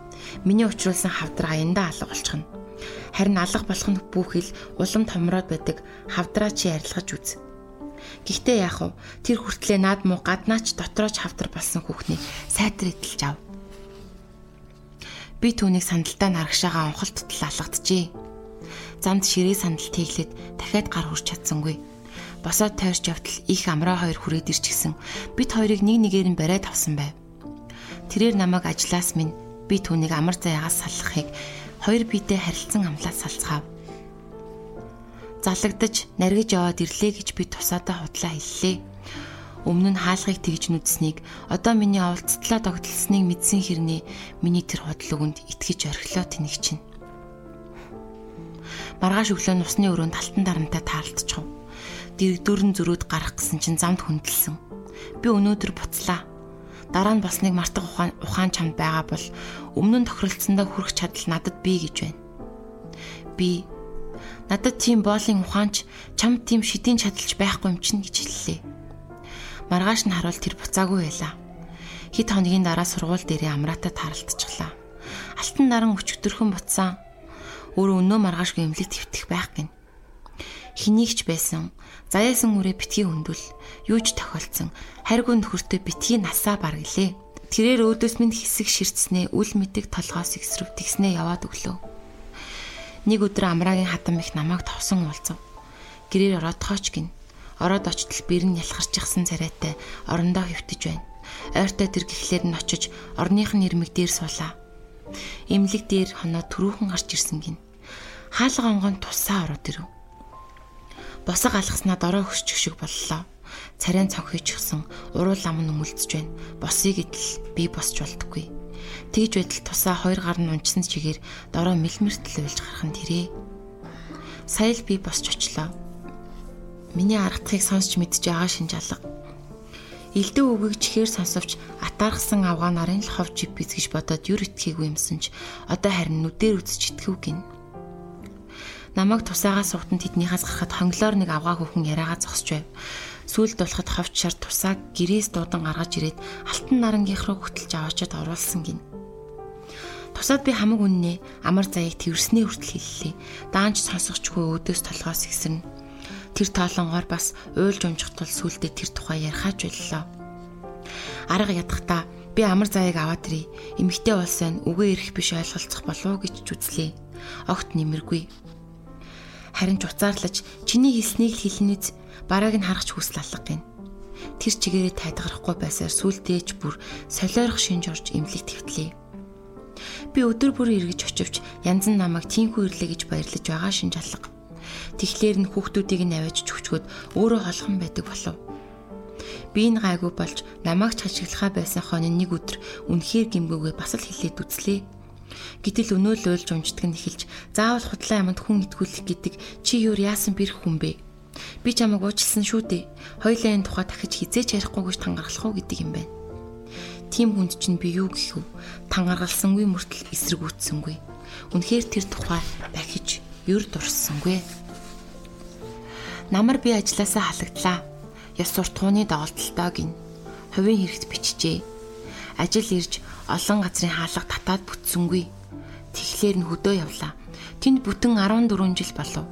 Миний учруулсан хавдраа аяндаа алга болчихно. Харин алга болох нь бүхэл улам томроод байдаг хавдраа чи арилгаж үз. Гэхдээ яах вэ? Тэр хүртлээ наад муу гаднаач дотрооч хавдар болсон хүүхнийг сайтар идэлж ав. Би түүнийг сандалтаа нарагшаага онхол тутал алгаджээ. Замд ширээ сандал тэглээд дахиад гар хурж чадсангүй. Босоод тойрч явтал их амраа хоёр хүрээд ирч гисэн. Бид хоёрыг нэг нэгээр нь бариад авсан байв. Тэрээр намайг ажлаас минь би түүнийг амар зайгаас саллахыг хоёр биедээ харилцан амлаад салцгаав. Залагдаж наргиж яваад ирлээ гэж би тусаадаа худлаа хэллээ өмнө нь хаалгыг тэгж нүдснийг одоо миний оволцтлаа тогтолсныг мэдсэн хэрнээ миний тэр худал өгөнд итгэж орхилоо тэнэг чинь. Маргааш өглөө нусны өрөөнд алтан дарамтай таалтчихв. Дэрэгдүрэн зөрүүд гарах гэсэн чинь замд хүндэлсэн. Би өнөөдөр буцлаа. Дараа нь болсныг мартах ухаан ухаан чамд байгаа бол өмнө нь тохиролцсондоо хүрэх чадал надад бий гэж байна. Би надад тийм боолын ухаанч чамд тийм шидийн чадалч байхгүй юм чинь гэж хэллээ Маргааш нь харуул тэр буцаагүй байлаа. Хит хоногийн дараа сургууль дээрээ амраатаа таралтчихлаа. Алтан наран өчигдөрхөн буцсан. Өөр өнөө маргаашгүй эмнэлэг твтэх байх гин. Хинийгч байсан. Заяасан үрээ битгий хөндөл. Юу ч тохиолдсон. Харьгуу нөхөртөө битгий насаа баргалээ. Тэрээр өөдөөс минь хэсэг ширцснээ үл мэдэг толгоос ихсрэв тэгснээ яваад өглөө. Нэг өдөр амраагийн хатам их намайг товсон уулзав. Гэрээр ороод тооч гин. Ороод очтол бэр нь ялхарчихсан царайтай орондоо хөвтөж байна. Ойртой тэр гихлээр нь очиж орных нь ирмэг дээр суулаа. Имлэг дээр хоноо төрүүхэн гарч ирсэн гин. Хаалга онгон тусаа ороод ирэв. Босог алгаснаа дорой хөсчих шиг боллоо. Царайн цонхийчихсан уруул ам нь өмөлдөж байна. Босыг идэл би босч болтгүй. Тэгж байтал тусаа хоёр гар нь унжсан чигээр дорой мэлмэртэл уйлж гарах нь тэрээ. Сая л би босч очлоо Миний аргатхыг сонсч мэдж байгаа шинж алга. Илдээ үгийг чихээр сонсовч атаархсан авгаа нарын л хов жипиз гэж бодоод юр итгээгүй юмсан ч одоо харин нүдээр үзэж итгэв гин. Намайг тусаагаас сухтан тэднийхээс гарахад хонглоор нэг авгаа хөхөн яриагаа зогсож байв. Сүүлд болоход ховч шар тусааг гэрээс дуудан гаргаж ирээд алтан нарангийнх руу хөтөлж аваачаад оруулсан гин. Тусаад би хамаг үннээ амар заяаг тэрснээ хүртэл хэллээ. Даанч сонсохчгүй өөдөөс толгоос ихсэрнэ Тэр тоолонгоор бас уйлж умжих тул сүулдэ тэр тухай ярихаач боллоо. Арга ядахта би амар заяаг аваад ирээ. Эмэгтэй улсын үгээ ирэх биш ойлголцох болов гэж зүзлээ. Огт нэмэргүй. Харин ч уцаарлаж чиний хэлснийг л хэлнэз барааг нь харахч хүсэл алга гин. Тэр чигээрээ тайдгарахгүй байсаар сүулдээч бүр солиорох шинж орж имлэг твтлээ. Би өдөр бүр эргэж очивч янз нь намайг тийхүү ирлээ гэж баярлаж байгаа шинж алга. Тэгэхээр нь хүүхдүүдийг нь аваач чүчгөөд өөрөө холхон байдаг болов. Би энэ гайгүй болж намайг ч хашиглахаа байсан хонь нэг өдөр үнэхээр гимгүүгээ бас л хилээд үзлээ. Гэтэл өнөө л уйлж умждаг нь эхэлж заавал худлаа яманд хүн итгүүлэх гэдэг чи юу яасан бэр хүн бэ? Би чамайг уучлсан шүү дээ. Хоёлаа энэ тухай дахиж хизээч ярихгүй гэж тангархах уу гэдэг юм байна. Тим хүнд чинь би юу гэх вэ? Тангаргалсангүй мөртөл эсрэгүүцсэнгүй. Үнэхээр тэр тухай дахиж юр дурссангүй. Намар би ажилласаа халагдлаа. Ёс суртахууны доголдолтой гин. Хувийн хэрэгт бичжээ. Ажил ирж олон газрын хаалга татаад бүтсэнгүй. Тэгэхээр нь хөдөө явлаа. Тэнд бүтэн 14 жил болов.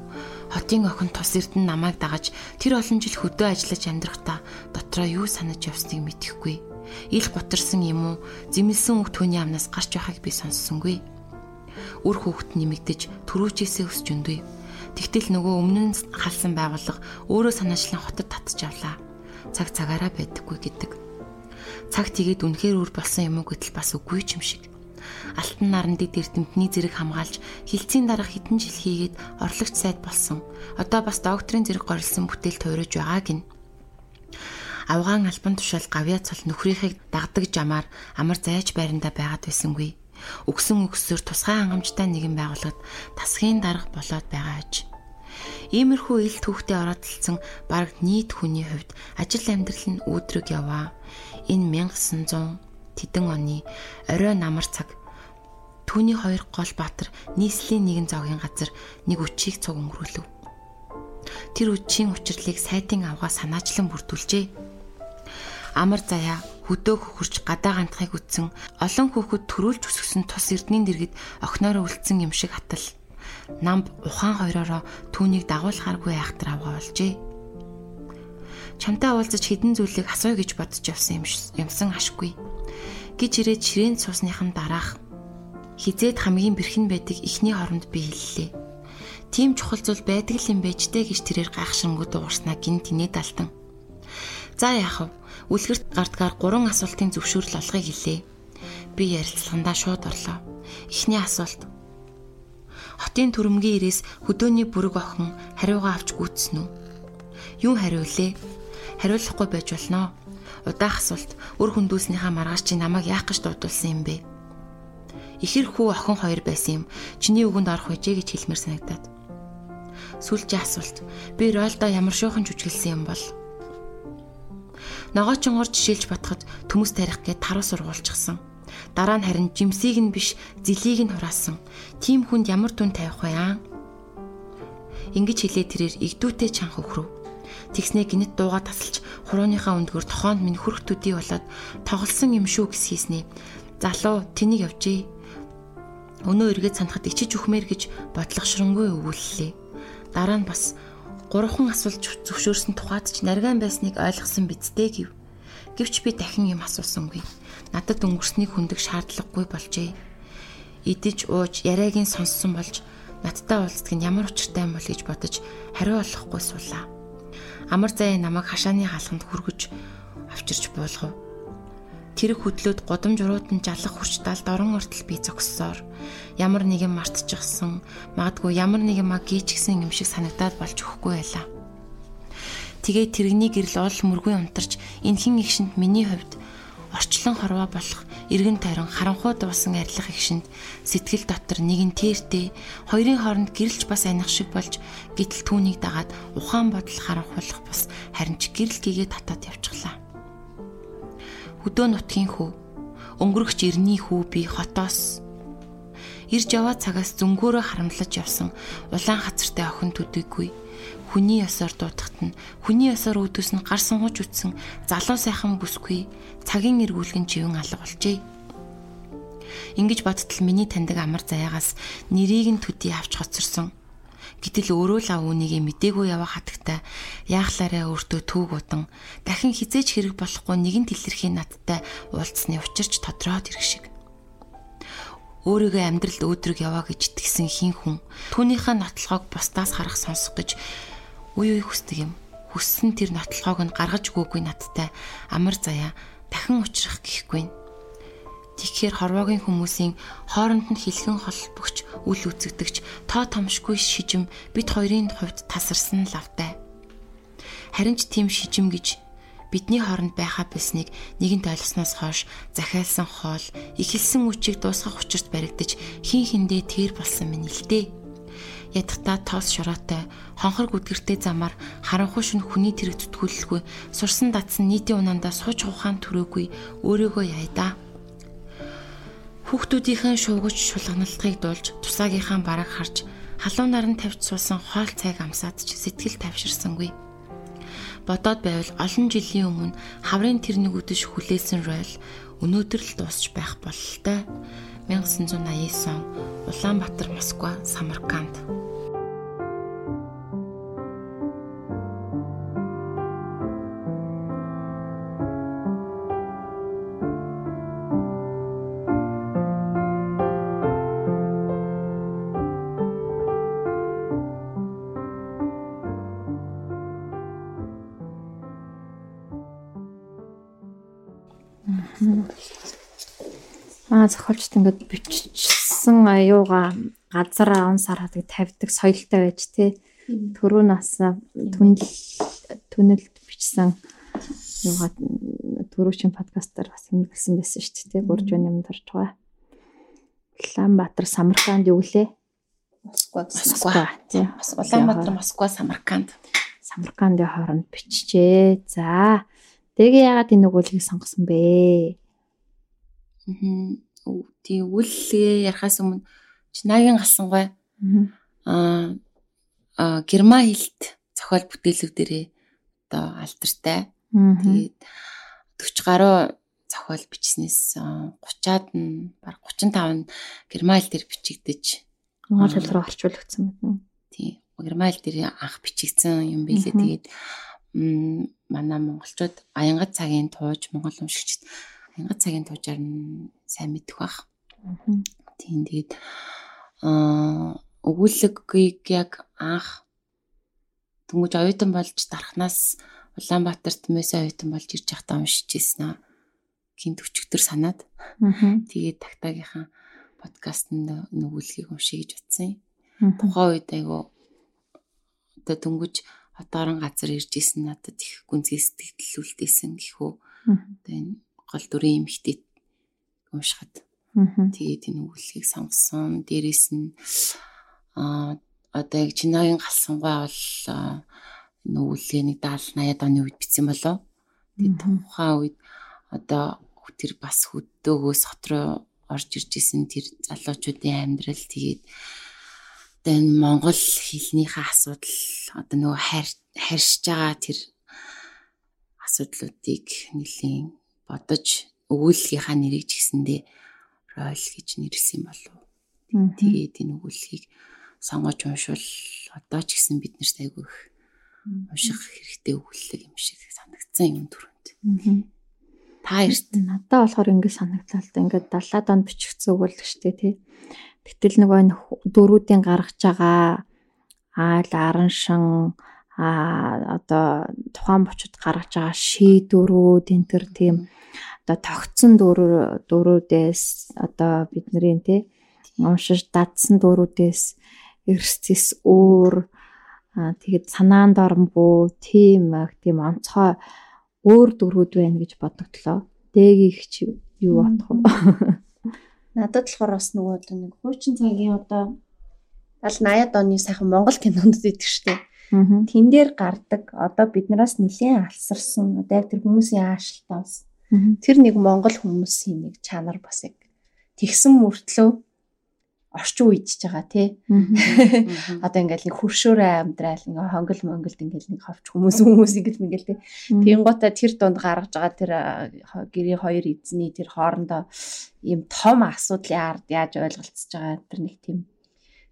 Хотын охин тус эрдэнэ намайг дагаж тэр олон жил хөдөө ажиллаж амьдрахдаа дотроо юу санаж явсныг мэдэхгүй. Ил гутарсан юм уу? Зэмлсэн үг түүний амнаас гарч байхыг би сонссонгүй. Үр хүүхэд нэмэгдэж төрүүчээсээ өсч өндөй Тэгтэл нөгөө өмнө нь халсан байгууллага өөрөө санаачлан хотод татж авлаа. Цаг цагаараа байдаггүй гэдэг. Цаг тэгээд үнэхээр үр болсон юм уу гэтэл бас үгүй ч юм шиг. Алтан нарандыг эрдэмтний зэрэг хамгаалж хилцийн дараах хэдэн жил хийгээд орлогч сайд болсон. Одоо бас докторийн зэрэг горилсон бүтээл туураж байгаа гин. Авгаан албан тушаал гавьяа цол нөхрийнхийг дагдаг жамаар амар зайж байранда байгаад байсангүй өгсөн өгсөөр тусгай хангамжтай нэгэн байгууллагад тасхийн дарга болоод байгаа аж. Иймэрхүү ил түүхтэй ороодолцсон бараг нийт хүний хувьд ажил амьдрал нь өөдрөг яваа. Энэ 1900 тэдэн оны орой намар цаг түүний хоёр гол баатар нийслэлийн нэгэн зоогийн газар нэг үчийг цуг өнгөрүүлв. Тэр үчийн учрлыг сайтын авгаа санаачлан бүрдүүлжээ. Амар заяа хөдөө хөхөрч гадаа гантхыг үтсэн олон хүүхэд төрүүлж өсгсөн тус эрдэнийн дэргэд охинороо үлдсэн юм шиг атал. Намб ухаан хоёроо түүнийг дагуулхааргүй айхтар авгаа болжээ. Чамтай уулзаж хідэн зүйлийг асууя гэж бодож явсан юм юмсан ашгүй. гэж ирээд ширээн цусныхан дараах Хизээд хамгийн бэрхэн байдаг ихний хоронд би хэллээ. Тим чухал зүйл байдаг л юм байж дээ гэж тэрээр гайхшингууд уурснаа гин тний далтан. За яах вэ? Үлгэрт гардгаар гурван асуултын зөвшөөрөл олохыг хэлээ. Би ярилцлагандаа шууд орлоо. Эхний асуулт. Хотын төрөмгийн ирээс хөдөөний бүрэг охин хариугаа авч гүйцсэн үү? Юу хариулээ? Хариулахгүй байж болно. Удаах асуулт. Үр хөндүүлснийхаа маргааш чи намайг яах гэж дуудулсан юм бэ? Ихэр хүү охин хоёр байсан юм. Чиний үгэнд орох үжээ гэж хэлмээр санагдаад. Сүүлчийн асуулт. Би Ролдо ямар шуухан жүжиглсэн юм бол? Ногоочонгор жишээлж батхад төмөс тарих гээд таруу сургуулчихсан. Дараа нь харин жимсийг нь биш зилийг нь хураасан. Тим хүнд ямар түн тавих вэ аа? Ингиж хэлээ тэрээр игдүүтэй чанх өхрөв. Тэгснээ гинэт дууга тасалж хурууныхаа өндгөр тохоонд минь хүрх төдий болоод тоглосон юм шүү гэсхийснэ. Залуу тэнийг явжээ. Өнөө эргээд санахад ичиж үхмээр гэж бодлогошронгүй өвүүллээ. Дараа нь бас гурван асуулт зөвшөөрсөн тухайд ч нарган байсныг ойлгосон бидтэй гэв. Гэвч би дахин юм асуусангүй. Надад өнгөрснийг хүндэх шаардлагагүй болжээ. Идэж ууж яриагийн сонссон болж надтай уулздаг нь ямар учиртай юм бол гэж бодож хариу олохгүй суулаа. Амар зай намайг хашааны хаалганд хүргэж авчирч буулгав. Тэрэг хөдлөөд гудамж уруудан жалах хүрч далд орон ортол би зогссоор ямар нэгэн мартчихсан магадгүй ямар нэгэн маг гीчгсэн юм шиг санагдаад болж өгөхгүй байлаа. Тэгээ тэрэгний гэрэл ол мөргүй унтарч энхэн игшинд миний хувьд орчлон хорвоо болох эргэн тойрон харанхуй дуусан арилах игшинд сэтгэл дотор нэгэн тэртэй хоёрын хооронд гэрэлж бас аних шиг болж гítэл түүнийг дагаад ухаан бодол харанхуйлах бас харин ч гэрэл гээгээ татаад явчихлаа. Хөдөө нутгийн хүү өнгөрөгч ирний хүү би хотоос. Ирж яваа цагаас зөнгөөрөө харамлаж явсан улаан хацартай охин төдийгүй хүний ёсоор дуудахт нь хүний ёсоор нь гар сунгаж үтсэн залуу сайхан бүсгүй цагийн эргүүлгэн живэн алга болжээ. Ингиж бодтол миний таньдаг амар заяагаас нэрийг нь төдий авч хоцорсон Гэтэл өөрөө л авууныгээ мдээгүй яваа хатагтай яахлаараа өөртөө түүг удан дахин хизээч хэрэг болохгүй нэгэн тэлэрхийн надтай уулзсны учирч тодроод ирэх шиг. Өөрийгөө амьдралд өөдрөг яваа гэж итгэсэн хин хүн түүнийхээ нотлохоог бусдаас харах сонсох гэж үе үе хүсдэг юм. Хүссэн тэр нотлохоог нь гаргаж өгөөгүй надтай амар заяа дахин учрах гэхгүй. Тэгэхээр хорвоогийн хүмүүсийн хооронд нь хилхэн холбогч, үл үзэгдэгч, тоо томшгүй шижим бид хоёрын хувьд тасарсан лавтай. Харин ч тийм шижим гэж бидний хооронд байхаа биснийг нэгэнт ойлгосноос хойш захиалсан хоол, ихэлсэн үчиг дуусгах учирт баригдаж хин хиндээ тэр болсон минь л дээ. Ядахта тоос шороотой, хонхор гүдгэртэй замаар харанхуй шин хүний тэрэг зүтгүүлэлгүй, сурсан датсан нийтийн унаандаа сууж ухаан төрөөгүй. Өөрийгөө яйдаа Хүүхдүүдийнхэн шуугч шулганалтыг дуулж тусаагийнхаа бараг харж халуунаар нь тавьж суусан хоол цайг амсаад ч сэтгэл тавширсангүй. Бодоод байвал олон жилийн өмнө хаврын тэрнийг үдэш хүлээсэн ройл өнөөдөр л дуусч байх бололтой. 1989 он Улаанбаатар, Москва, Самарканд Аа зохиолчд ингээд бичсэн аюугаа газар он сар хадаг тавьдаг соёлтой байж тий. Төрөө нас түнэл түнэлд бичсэн юугаа төрөөчийн подкастаар бас хэмгэлсэн байсан шүү дээ тий. Гурж байна юм дарж байгаа. Улаанбаатар Самарканд юу гэлээ? Москва Москва тий. Улаанбаатар Москва Самарканд. Самаркандын хооронд бичжээ. За Тэгээ яагаад энэ өгүүлгийг сонгосон бэ? Аа. Тий өгүүлгээ ярахаас өмнө Чинагийн гасангой аа герман хэлт зохиол бүтээлүүдэрээ одоо алдартай. Тэгээд 40 гаруй зохиол бичснээс 30-аад нь баг 35 нь герман хэл дээр бичигдэж монгол хэл рүү орчуулагдсан байна. Тий. Герман хэл дээр анх бичигдсэн юм билээ. Тэгээд манай монголчууд аянгат цагийн тууж монгол уншигчд аянгат цагийн туужаар нь сайн мэдэх бах. Тийм тэгээд аа өгүүлэггийг яг анх түнгэж оюутан болж дарахнаас Улаанбаатарт Мэсэ оюутан болж ирж байхдаа уншиж ирсэн аа. Гинт өчигдөр санаад. Тэгээд тагтаагийнхаа подкаст нөгөөлгийг уншия гэж утсан юм. Тухайн үед айгу одоо дөнгөж одоорон газар ирж исэн надад их гүнзгий сэтгэл үлдээсэн гэхүү. Одоо энэ гол дүрийн эмхтэйг уншихад. Тэгээд энэ өгүүлгийг сонгосон. Дээрээс нь аа одоо яг чинагийн галсангуй бол нүүлгээ нэг 70 80-аад оны үед бичсэн болов. Тэгээд тухайн үед одоо тэр бас хөддөөгөөс хот руу орж ирж исэн тэр залуучуудын амьдрал тэгээд одоо энэ монгол хэлнийхээ асуудал одоо нөгөө харьж байгаа тэр асуудлуудыг нэлийн бодож өгүүлгийнхаа нэрийг ч гэсэндээ ройл гэж нэрлсэн болов. Тэгээд энэ өгүүлгийг сонгож уншвал одоо ч гэсэн бид нарт айгүй их унших хэрэгтэй өгүүлэг юм шиг санагдсан юм түрүүнд. Та эрт надад болохоор ингэ санагдлаа л да ингээд 70-аад онд бичигдсэн өгүүлэг штэ тий. Гэтэл нөгөө дөрүүдийн гаргаж байгаа айл араншин а одоо тухайн бочод гаргаж байгаа шийдвэрүүд энэ төр тийм одоо тогтсон дөрөв дөрүүдээс одоо бидний тий уншиж дадсан дөрүүдээс эрсцэс өөр Аа тэгээд санаанд оромгүй тийм тийм онцгой өөр дөрүүд байна гэж бодогдлоо. Дэгийг чи юу бодох вэ? Надад болохоор бас нөгөө одоо нэг хуучин цагийн одоо 70 80-ад оны сайхан Монгол кинонд идэг штеп. Тэн дээр гардаг одоо биднээс нэлээд алсарсан одоо яг тэр хүмүүсийн аашилтаа бас тэр нэг Монгол хүмүүсийн нэг чанар бас яг тэгсэн мөртлөө орчин үеижж байгаа тий. Одоо ингээл нэг хөршөөрөө амьдрал ингээ хонгол монголд ингээл нэг ховч хүмүүс хүмүүс ингээл ингээл тий. Тэнгуутаа тэр дунд гаргаж байгаа тэр гэрийн хоёр эзний тэр хоорондоо ийм том асуудлын ард яаж ойлголцож байгаа тэр нэг тийм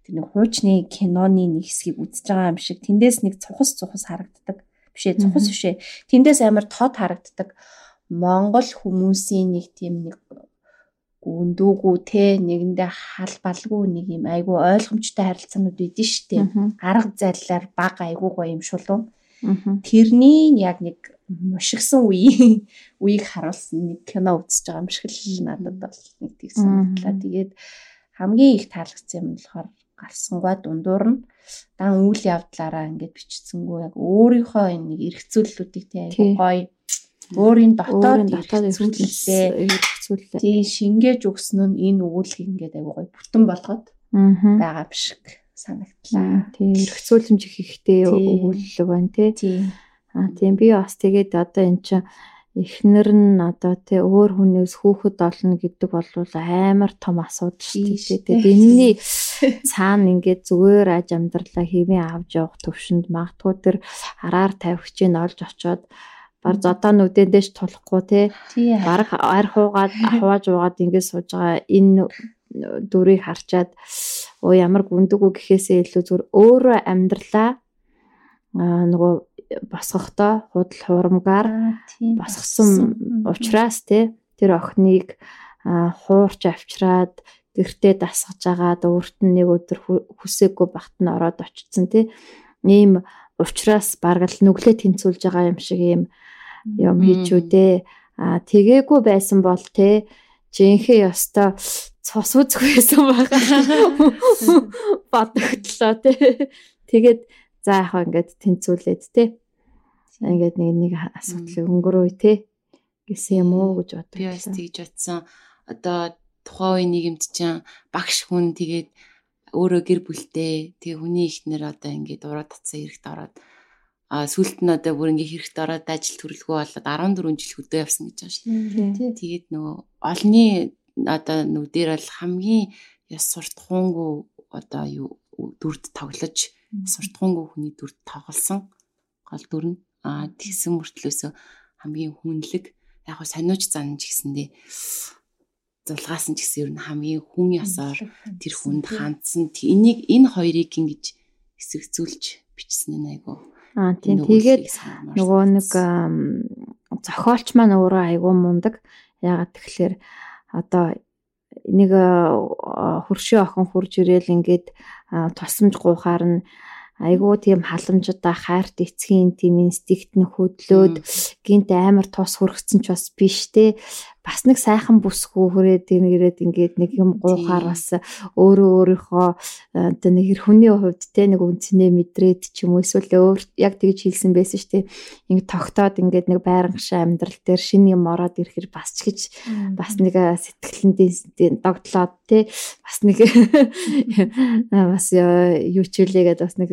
тэр нэг хуучны киноны нэг хэсгийг үзэж байгаа юм шиг тэндээс нэг цухас цухас харагддаг. Бишээ цухас бишээ. Тэндээс амар тод харагддаг. Монгол хүмүүсийн нэг тийм нэг гүндүүгүү те нэгэндээ халбалгүй нэг юм айгүй ойлгомжтой харилцаанууд байдэн штэ. Арга зайлаар баг айгүй гоё юм шулуу. Тэрний яг нэг мушигсан үеийн үеийг харуулсан нэг кино үзэж байгаа юм шиг л надад бол нэг тийг санагдлаа. Тэгээд хамгийн их таалагдсан юм болохоор гарсангуй дундуур нь дан үйл явдлаараа ингээд бичсэнгүү яг өөрийнхөө энэ нэг эргцүүллүүдийг тий айгүй гоё өөрийн дотоод эргцүүлээ эргцүүлээ. Тий шингээж өгсөн нь энэ өгүүлгийг ингээд аягүй гоё бүтэн болгоод байгаа шиг санагдлаа. Тий эргцүүлэмж их ихтэй өгүүлэг байна тий. Аа тийм би бас тэгээд одоо эн чинь эхнэр нь одоо тий өөр хүнээс хүүхэд олно гэдэг бол амар том асуудал шүү дээ. Тэгээд энэний цаана ингээд зүгээр аж амьдралаа хэвэн авч явах төвшөнд магадгүй тэр хараар тавьгчийг олж очоод бар зодоо нүдэндэж тулахгүй те. Баг арь хуугаад ахвааж уугаад ингэж сууж байгаа энэ дүрийг харчаад оо ямар гүндэггүй гэхээсээ илүү зүгээр өөрөө амьдралаа нөгөө босгохдоо худал хуурмгаар босгосон учраас те тэр охиныг хуурч авчраад гэртээ дасгаж агаад өөрт нь нэг өдөр хүсээгүй багт нь ороод очсон те. Ийм ухраас бараг л нүглээ тэнцүүлж байгаа юм шиг ийм юм хийчүүдээ а тэгээгүй байсан бол те жинхэнэ ёстой цус үзэх байсан байгаа бодогдлоо те. Тэгээд за яг ингээд тэнцүүлээд те. Ингээд нэг нэг асуудал өнгөрөө те гэсэн юм уу гэж бодлоо. Би бас тэгж бодсон. Одоо тухайн үеийн нийгэмд чинь багш хүн тэгээд өөрөө гэр бүлтэй тэгээ хүний ихнэр одоо ингээд ураад татсан эрэхт ороод а сүлд нь одоо бүр ингээ хэрэгт ороод ажил төрөлгөө болоод 14 жил хөдөө явсан гэж байгаа шүү. Тэгээд нөгөө олны одоо нүдээр бол хамгийн яс суртахуунгүй одоо юу дүрд тоглож суртахуунгүй хүний дүрд тоглосон гол дүр нь. А тэгсэн мөртлөөсөө хамгийн хүнлэг яг го сониуч зан ч гэсэндээ зулгаасан ч гэсэн ер нь хамгийн хүн ясаар тэр хүнд хандсан. Энийг энэ хоёрыг ингэж хэсэгцүүлж бичсэн нь айгу Аа тийм тэгээд нөгөө нэг зохиолч маань өөрөө айгүй мундаг. Ягаад тэгэхээр одоо нэг хөршөө охин хурж ирээл ингээд тусамж гуухаар нь айгүй тийм халамжтай хайрт эцгийн тийм инстинкт нь хөдлөөд гинт амар тус хүргэсэн ч бас биш те бас нэг сайхан бүсгүй хүрээд ирээд ингээд нэг юм гуухаар бас өөрөө өөрийнхөө одоо нэг хэр хүний хувьд те нэг үнцнээ мэдрээд ч юм уу эсвэл өөр яг тэгж хэлсэн байсан шүү дээ. Ингээд тогтоод ингээд нэг байрангашаа амьдрал дээр шинэ юм ороод ирэхээр бас ч гэж бас нэг сэтгэлэндээ догтлоод те бас нэг бас юу ч үлээгээд бас нэг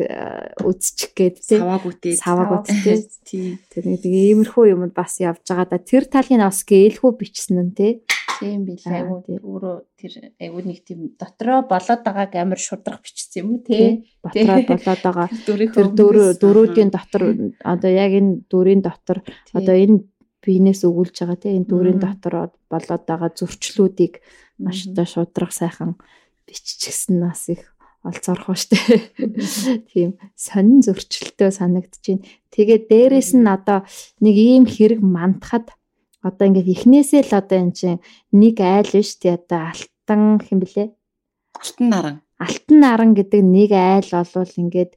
үзчих гээд те саваагүйтэй саваагүйтэй тий. Тэр нэг иймэрхүү юмд бас явж байгаа да. Тэр талын бас гэлхүү бич бичсэн нь тий. Тийм билээ. Айгуу өөрөө тэр айгуу нэг тийм дотроо болоод байгааг амар шудрах бичсэн юм уу тий. Дотроо болоод байгаа. Тэр дөрүүдийн дотор одоо яг энэ дүрийн дотор одоо энэ биенээс өгүүлж байгаа тий. Энэ дүрийн дотор болоод байгаа зөрчлүүдийг маш одоо шудрах сайхан биччихсэн нас их олцорхоо штэ. Тийм сонин зөрчилтөө санагдаж байна. Тэгээд дээрэс нь одоо нэг ийм хэрэг мандахад одоо ингээд эхнээсээ л одоо эн чинь нэг айл биш тий одоо алтан хэм блэ? Алтан наран. Алтан наран гэдэг нэг айл олвол ингээд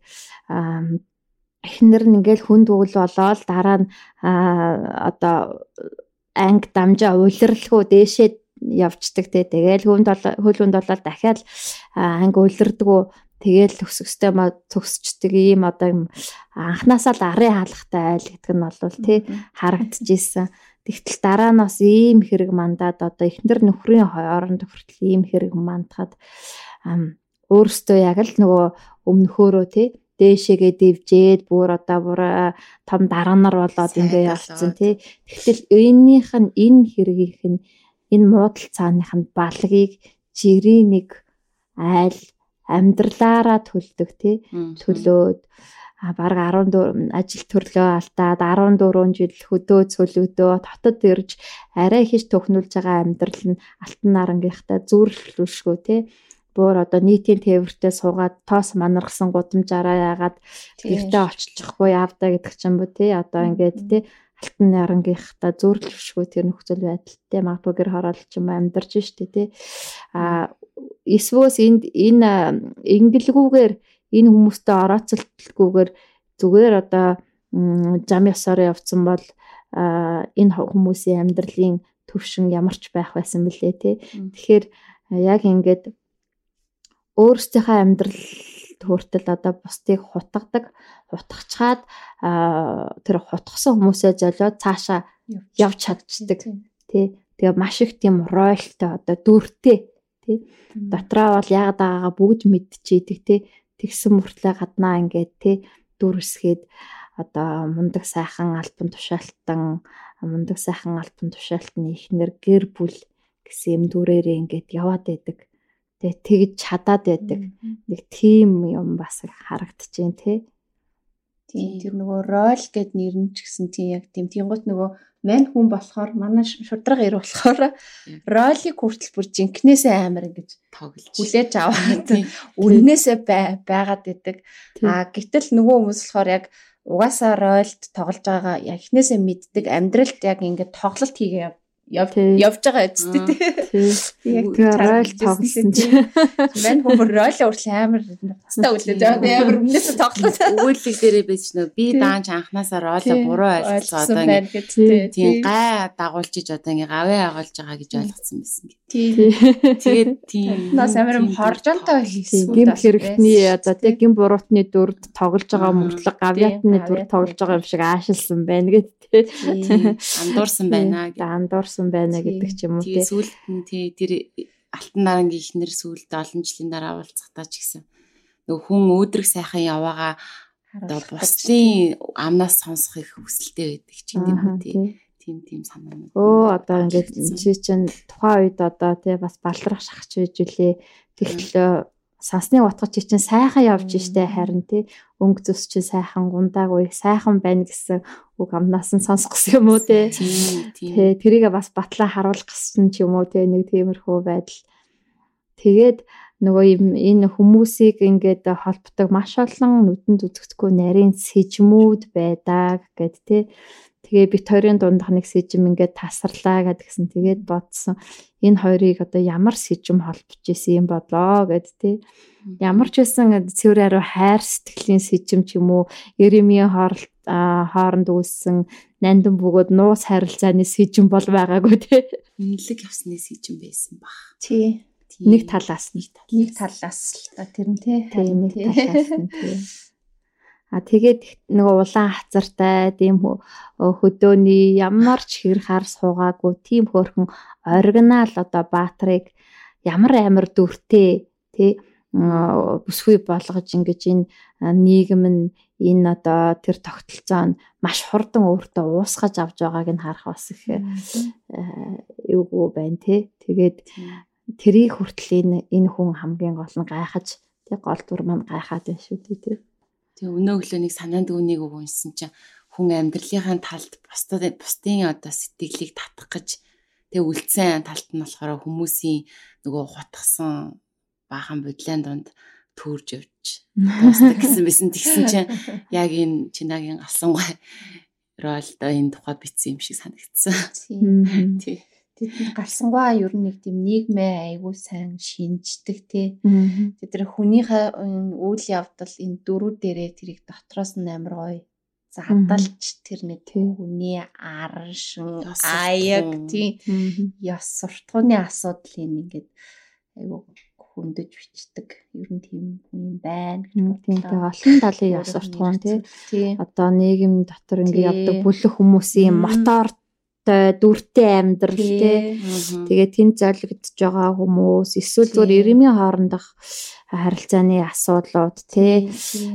эхнэр нь ингээл хүнд өгөл болоод дараа нь одоо анги дамжаа уйлралгүй дээшээ явцдаг те тэгэл хүнд хөл хүнд болоод дахиад анги уйлрдгүү тэгэл өсөстэй ма төгсчдөг ийм одоо анханасаа л арын хаалгатай айл гэдэг нь бол тий харагдчихсэн. Тэгтэл дараа нь бас ийм хэрэг мандаад одоо эхнэр нөхрийн хооронд хүртэл ийм хэрэг мандахад өөрөөсөө яг л нөгөө өмнөхөөрөө тий дээшээгээ дивжээд бүр одоо бүр том дараанар болоод ингээ явцсан тий. Тэгтэл эннийх нь энэ хэргийнх нь энэ муудал цааных нь балгийг жирийн нэг айл амьдралаараа төлдөг тий. Төлөөд а баг 14 ажил төрлөө алдаад 14 жил хөдөө цөлөгдөө дотод ирж арай хийж төхнүүлж байгаа амьдрал нь алтан нарангийнхтай зүрлэлшгүй тий буур одоо нийтийн тээвэртэй суугаад тоос манаргсан гудамжаараа яагаад гэртээ олчихгүй явдаа гэдэг ч юм бо тий одоо ингээд тий алтан нарангийнхтай зүрлэлшгүй тэр нөхцөл байдалтай магадгүй гэр хороолч юм амьдарч штэ тий а эсвэл энд энэ ингэлгүүгээр энэ хүмүүстэй орооцолтгүйгээр зүгээр одоо зам ёсоор явцсан бол энэ хүмүүсийн амьдралын төвшин ямарч байх байсан бэлээ те. Тэгэхээр яг ингээд өөрсдийнхөө амьдрал хүртэл одоо бусдыг хутгадаг, хутгачаад тэр хутгсан хүмүүсээ золиод цаашаа явж чадчихдаг тий. Тэгээ маш их тийм ройлтой одоо дүртэй тий. Дотроо бол яг байгаагаа бүгд мэдчихийдэг тий тэгсэн мөртлөө гаднаа ингээд тий дүрсгээд одоо мундаг сайхан альбан тушаалтан мундаг сайхан альбан тушаалтны ихнэр гэр бүл гэсэн юм дүрээрээ ингээд яваад байдаг. Тэгээ тэгж чадаад байдаг. Нэг тийм юм бас харагдчихээн тий. Тийм тэр нөгөө рол гэд нэр нь ч гэсэн тийм яг тийм тийгут нөгөө мань хүн болохоор манай шудраг ир болохоор ролик хүртэл бүр жинкнээсээ амар ингэж тоглож. хүлээж аваад үннээсээ байгаад идэг. А гэтэл нөгөө хүмүүс болохоор яг угаасаа ролд тоглож байгаа яг эхнээсээ мэддэг амьдралд яг ингэж тоглолт хийгээ явж байгаа үстэй тий. Яг ройл тоглосон чи. Мань хүмүүс ройл урьд амар тастаа үлээж байгаа. Амар өмнөөс тоглоод. Үйлдэл дээрээ байж нөө би даанч анханасаа ройлоо буруу ойлгосон одоо ингэ тийм гай дагуулчиж одоо ингэ гавээ агаулж байгаа гэж ойлгосон байсан гэ. Тий. Тэгээд тийм. Нас амар хоржонтой хийсэн. Гим хэрэгтний одоо тий гим буруутны дүрд тоглож байгаа мөртлөг гавьяатны дүрд тоглож байгаа юм шиг аашилсан байна гэд тий. Андуурсан байна гэдэг. Андуурсан байна гэдэг ч юм уу тий. Сүүлд нь тий тэр алтан нарангийн ихнэр сүүлд олон жилийн дараа уулзахтаа ч гэсэн нөгөө хүн өөдрөг сайхан яваага одоо бусдын амнаас сонсох их хүсэлтэй байдаг ч юм уу тий тийм тийм санаанууд. Өө одоо ингээд чи чинь тухайн үед одоо тий бас балтрах шахаж байж үлээ. Тэгтэл сансны утга чи чинь сайхан явж штэ харин тий өнгө зүс чи сайхан гундаагүй сайхан байна гэсэн үг амнаас нь сонсох гэсэн юм уу тий. Тий тэрийг бас батлаа харуулах гэсэн ч юм уу тий нэг тиймэрхүү байдал. Тэгээд нөгөө юм энэ хүмүүсийг ингээд холбдог маш олон нүдэнд үзэгдэхгүй нарийн сэжмүүд байдаг гэд тий. Тэгээ бит хоёрын дундах нэг сэжим ингээд тасарлаа гэдгсэн. Тэгээд бодсон энэ хоёрыг одоо ямар сэжим холбож исэн юм болоо гэд тий. Ямар ч байсан цэвэр аруу хайр сэтгэлийн сэжим ч юм уу, Эремийн хооролт хооронд үүссэн нандин бөгөөд нуус харилцааны сэжим бол байгаагүй тий. Үнэлэг явсны сэжим байсан баг. Тий. Нэг талаас нэг талаас. Нэг талаас л та тэр нь тий. Нэг талаас нь тий. А тэгээд нөгөө улаан хацартай тийм хөдөөний ямар ч хэр хар суугаагүй тийм хөөрхөн оригинал одоо баатрыг ямар амар дүртэй тий бүсгүй болгож ингэж энэ нийгэм нь энэ одоо тэр тогтолцоо нь маш хурдан өөртөө уусгаж авч байгааг нь харах бас их эвгүй байна тий. Тэгээд тэрийг хүртэл энэ энэ хүн хамгийн гол нь гайхаж тий гол дүр маань гайхаад байна шүү дээ тий. Тэгээ өнөө өглөө нэг санаанд үнийг өгөнсөн чинь хүн амьдралынхаа талд бусдад бусдын одоо сэтгэлийг татах гэж тэгээ үлдсэн талд нь болохоор хүмүүсийн нөгөө хутгсан баахан бодлын донд төрж явж дуустдаг гэсэн байсан тэгсэн чинь яг энэ чинагийн алсангай ролдо энэ тухай бичсэн юм шиг санагдсан. Тий. Тэд гарсангаа ер нь нэг тийм нийгмээ айгүй сайн шинждэг тий. Тэд тэр хүнийхээ үйл явдал энэ дөрүү дээрээ тэрийг дотроос нь амар гоё задалж тэр нэг хүний аршин аяг тий. Ёс суртахууны асуудлыг ингээд айгүй хөндөж бичдэг. Ер нь тийм юм байна гэж бодлоо. Тийм тэгээ олон талын ёс суртахуун тий. Одоо нийгэм дотор ингээд явдаг бүлэг хүмүүсийн мотор той дүртэй амьдрал тий. Тэгээд тэнд золигдож байгаа хүмүүс эсвэл зөвөр ирэмийн хоорондох харилцааны асуудлууд тий.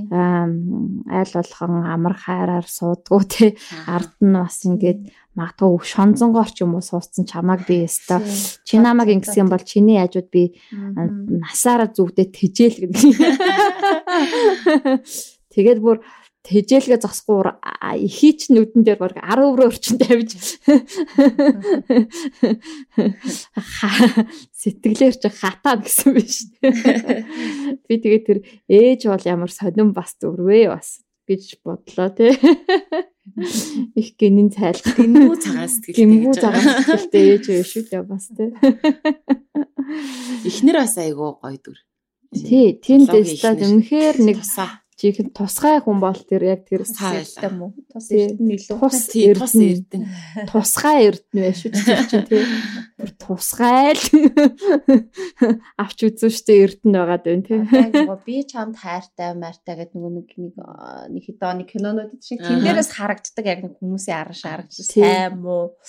Айл болгон амар хайраар суудгуу тий. Ард нь бас ингээд магадгүй шонзонгоор ч юм уу суудсан чамааг би өстой чи намайг ингэсэн бол чиний яажууд би насаараа зүгдээ тэжээл гэдэг. Тэгээд бүр тэжээлгээ зогсохгүй ихий ч нүдэн дээр баг 10 өврөө орчин тавьж сэтгэлээр чи хатаа гэсэн биш. Би тэгээ тэр ээж бол ямар сонирн бас зүрвэ бас гэж бодлоо тий. Их гинэн цайлах. Гингүү цагаан сэтгэлтэй. Гингүү цагаан сэтгэлтэй ээж вэ шүү дээ бас тий. Эхнэр бас айгүй гоё дүр. Тий, тийм дэстад үнэхээр нэг жихэн тусгай хүн бол тэр яг тэр сайтай мó. Тус эрдэнэ илүү тус эрдэнэ. Тусгай эрдэнэ байх шүү дээ тий. Тэр тусгай л авч үзэн штэ эрдэнэ байгаад байна тий. Би чамд хайртай мартай гэдэг нөгөө нэг нэг нэг хэдэн кинонууд шиг тэн дээрээс харагддаг яг нэг хүмүүсийн арга шаргаж сайн муу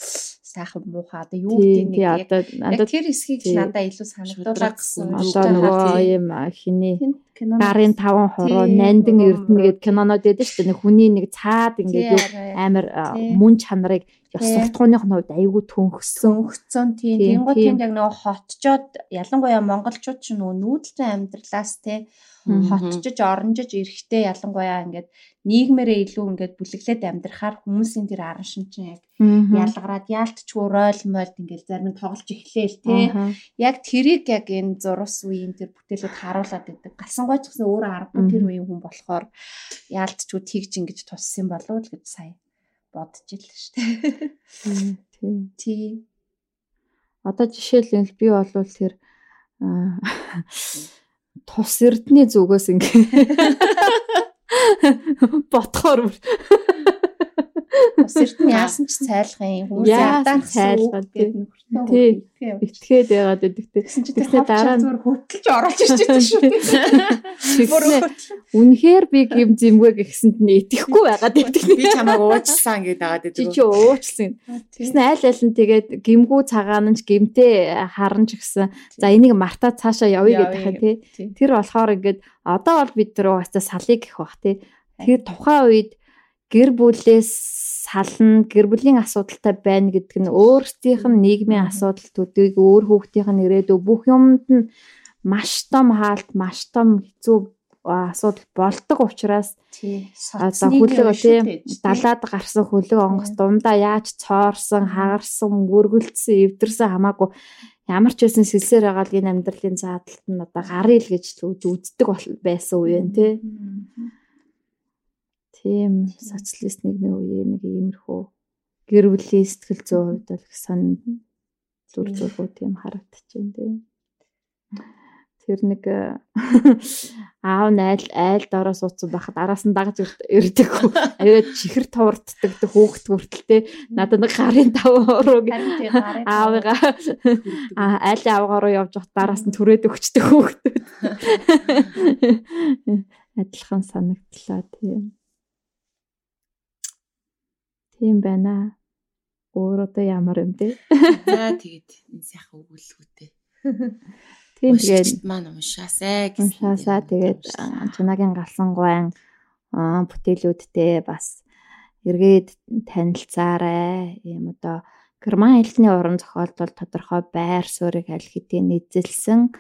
сайхан муухай. Одоо юу гэдэг нэг яг тэр хэсгийг надад илүү санагдуулаад гэсэн. Одоо нөгөө юм хиний гарын таван хороо нандин эрдэнэ гэдэг кинонод байдаг шүү дээ. Хүний нэг цаад ингээд амар мөн чанарыг ёс суртахууных нь хувьд айгүй төнхсөн. Төнхсөн тийм. Тэнгууд тэнд яг нөгөө хотчоод ялангуяа монголчууд ч нөгөө нүүдэлтэй амьдралаас те хотчиж оронжиж эрэхтэй ялангуяа ингээд нийгмээрээ илүү ингээд бүлэглээд амьдрахаар хүмүүсийн тэр аран шинжин яг ялгараад яалтчгүй ройл мойлд ингээд зарим нь тоглож эхлээл те яг тэрийг яг энэ зурус үеийн тэр бүтээлүүд харуулад байдаг галсангойч гэсэн өөрөө аргагүй тэр үеийн хүн болохоор яалтчгүй тэгж ингэж туссан болов уу гэж сая бодож ил шүү дээ. Тий. Тий. Одоо жишээлбэл би болвол тэр тус эрдний зүгээс ингээ ботхоор Бас эртний яасан ч цайлах юм. Хүмүүс ядаа цайлах гэдэг нөхөртөө итгээд яагаад гэдэг те. Тэгснэ дараа нь хөтлөж оруулж байгаа шүү. Тэгснэ үнэхээр би гим зэмгүй гэхсэнд нь итгэхгүй байгаад байдаг. Би чамайг уучлсан гэдэг байгаа гэдэг. Чи чи уучлсан. Тэгснэ айл айл нь тэгээд гимгүү цагаан нь гимтэй харан ч гэсэн за энийг мартаа цаашаа явъя гэдэг хаа те. Тэр болохоор ингээд одоо бол бид тэр угаасаа салыг гэх бах те. Тэр тухайн үед гэр бүлээс сална гэр бүлийн асуудалтай байна гэдэг нь өөрсдийнх нь нийгмийн асуудал төдийг өөр хүүхдийн нэрээдөө бүх юмд нь маш том хаалт маш том хэцүү асуудал болдог учраас одоо хүлэг тийм далаад гарсан хүлэг онгоц дундаа яаж цоорсон хагарсан мөргөлдсөн эвдэрсэн хамаагүй. Ямар ч байсан сэлсээр байгаа л энэ амьдралын заадалт нь одоо гарыг л гэж үздэг байсан үе юм тий тийм социалист нийгмийн үеийн нэг иймэрхүү гэр бүлийн сэтгэл зүйн хувьд бол сан зүр зүрхүүд юм харагдчихэв тийм. Тэр нэг аав найл айл доороо суудсан байхад араас нь дагаж ирдэг. Аюу чихэр туурддаг хөөхт хүртэлтэй надад нэг гарын 5 уруу аавыгаа айлын авгаа руу явж хат дараас нь түрээд өгчдөг хөөхтүүд. Адилхан санагдлаа тийм. Тийм байна. Өөр одоо ямар юм бэ? За тэгээд энэ сайхан өгүүлэлгүүтэй. Тийм тэгээд маань уншаасай гэсэн. Уншаасаа тэгээд чунагийн галсан гуайн бүтээлүүдтэй бас эргээд танилцаарай. Ийм одоо герман хэлний уран зохиолд бол тодорхой байр суурийг аль хэдийн эзэлсэн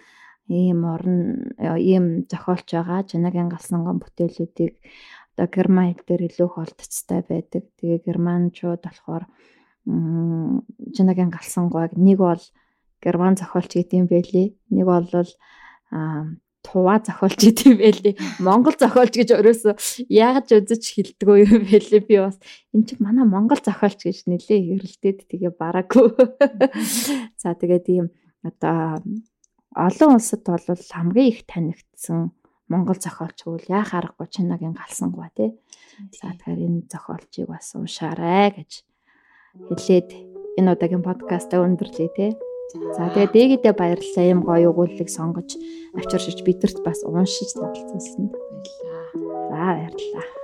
ийм орн ийм зохиолч байгаа. Чунагийн галсан гуайн бүтээлүүдийг одоо герман хэл дээр илүү их олдцтой байдаг. Тэгээ германчууд болохоор чунагийн галсан гуайг нэг бол герман зохиолч гэдэг юм байлээ. Нэг бол аа туваа зохиолч гэдэг юм байлээ. Монгол зохиолч гэж өрөөсө яаж үзэж хилдэггүй юм байлээ. Би бас эн чинь манай монгол зохиолч гэж нэлээ хэрэлдээд тэгээ бараагүй. За тэгээд ийм одоо олон улсад бол хамгийн их танигдсан монгол зохиолч үл яа харахгүй чинагийн галсангуй тий. За тэгэхээр энэ зохиолчийг бас уншаарай гэж хэлээд энэ удаагийн подкастаа өндөрлөе тий. За тэгээ дээгээдээ баярлалаа юм гоё өгүүлэлийг сонгож авчиршиж бидэрт бас уншиж танилцуулсан. Баярлалаа. За баярлалаа.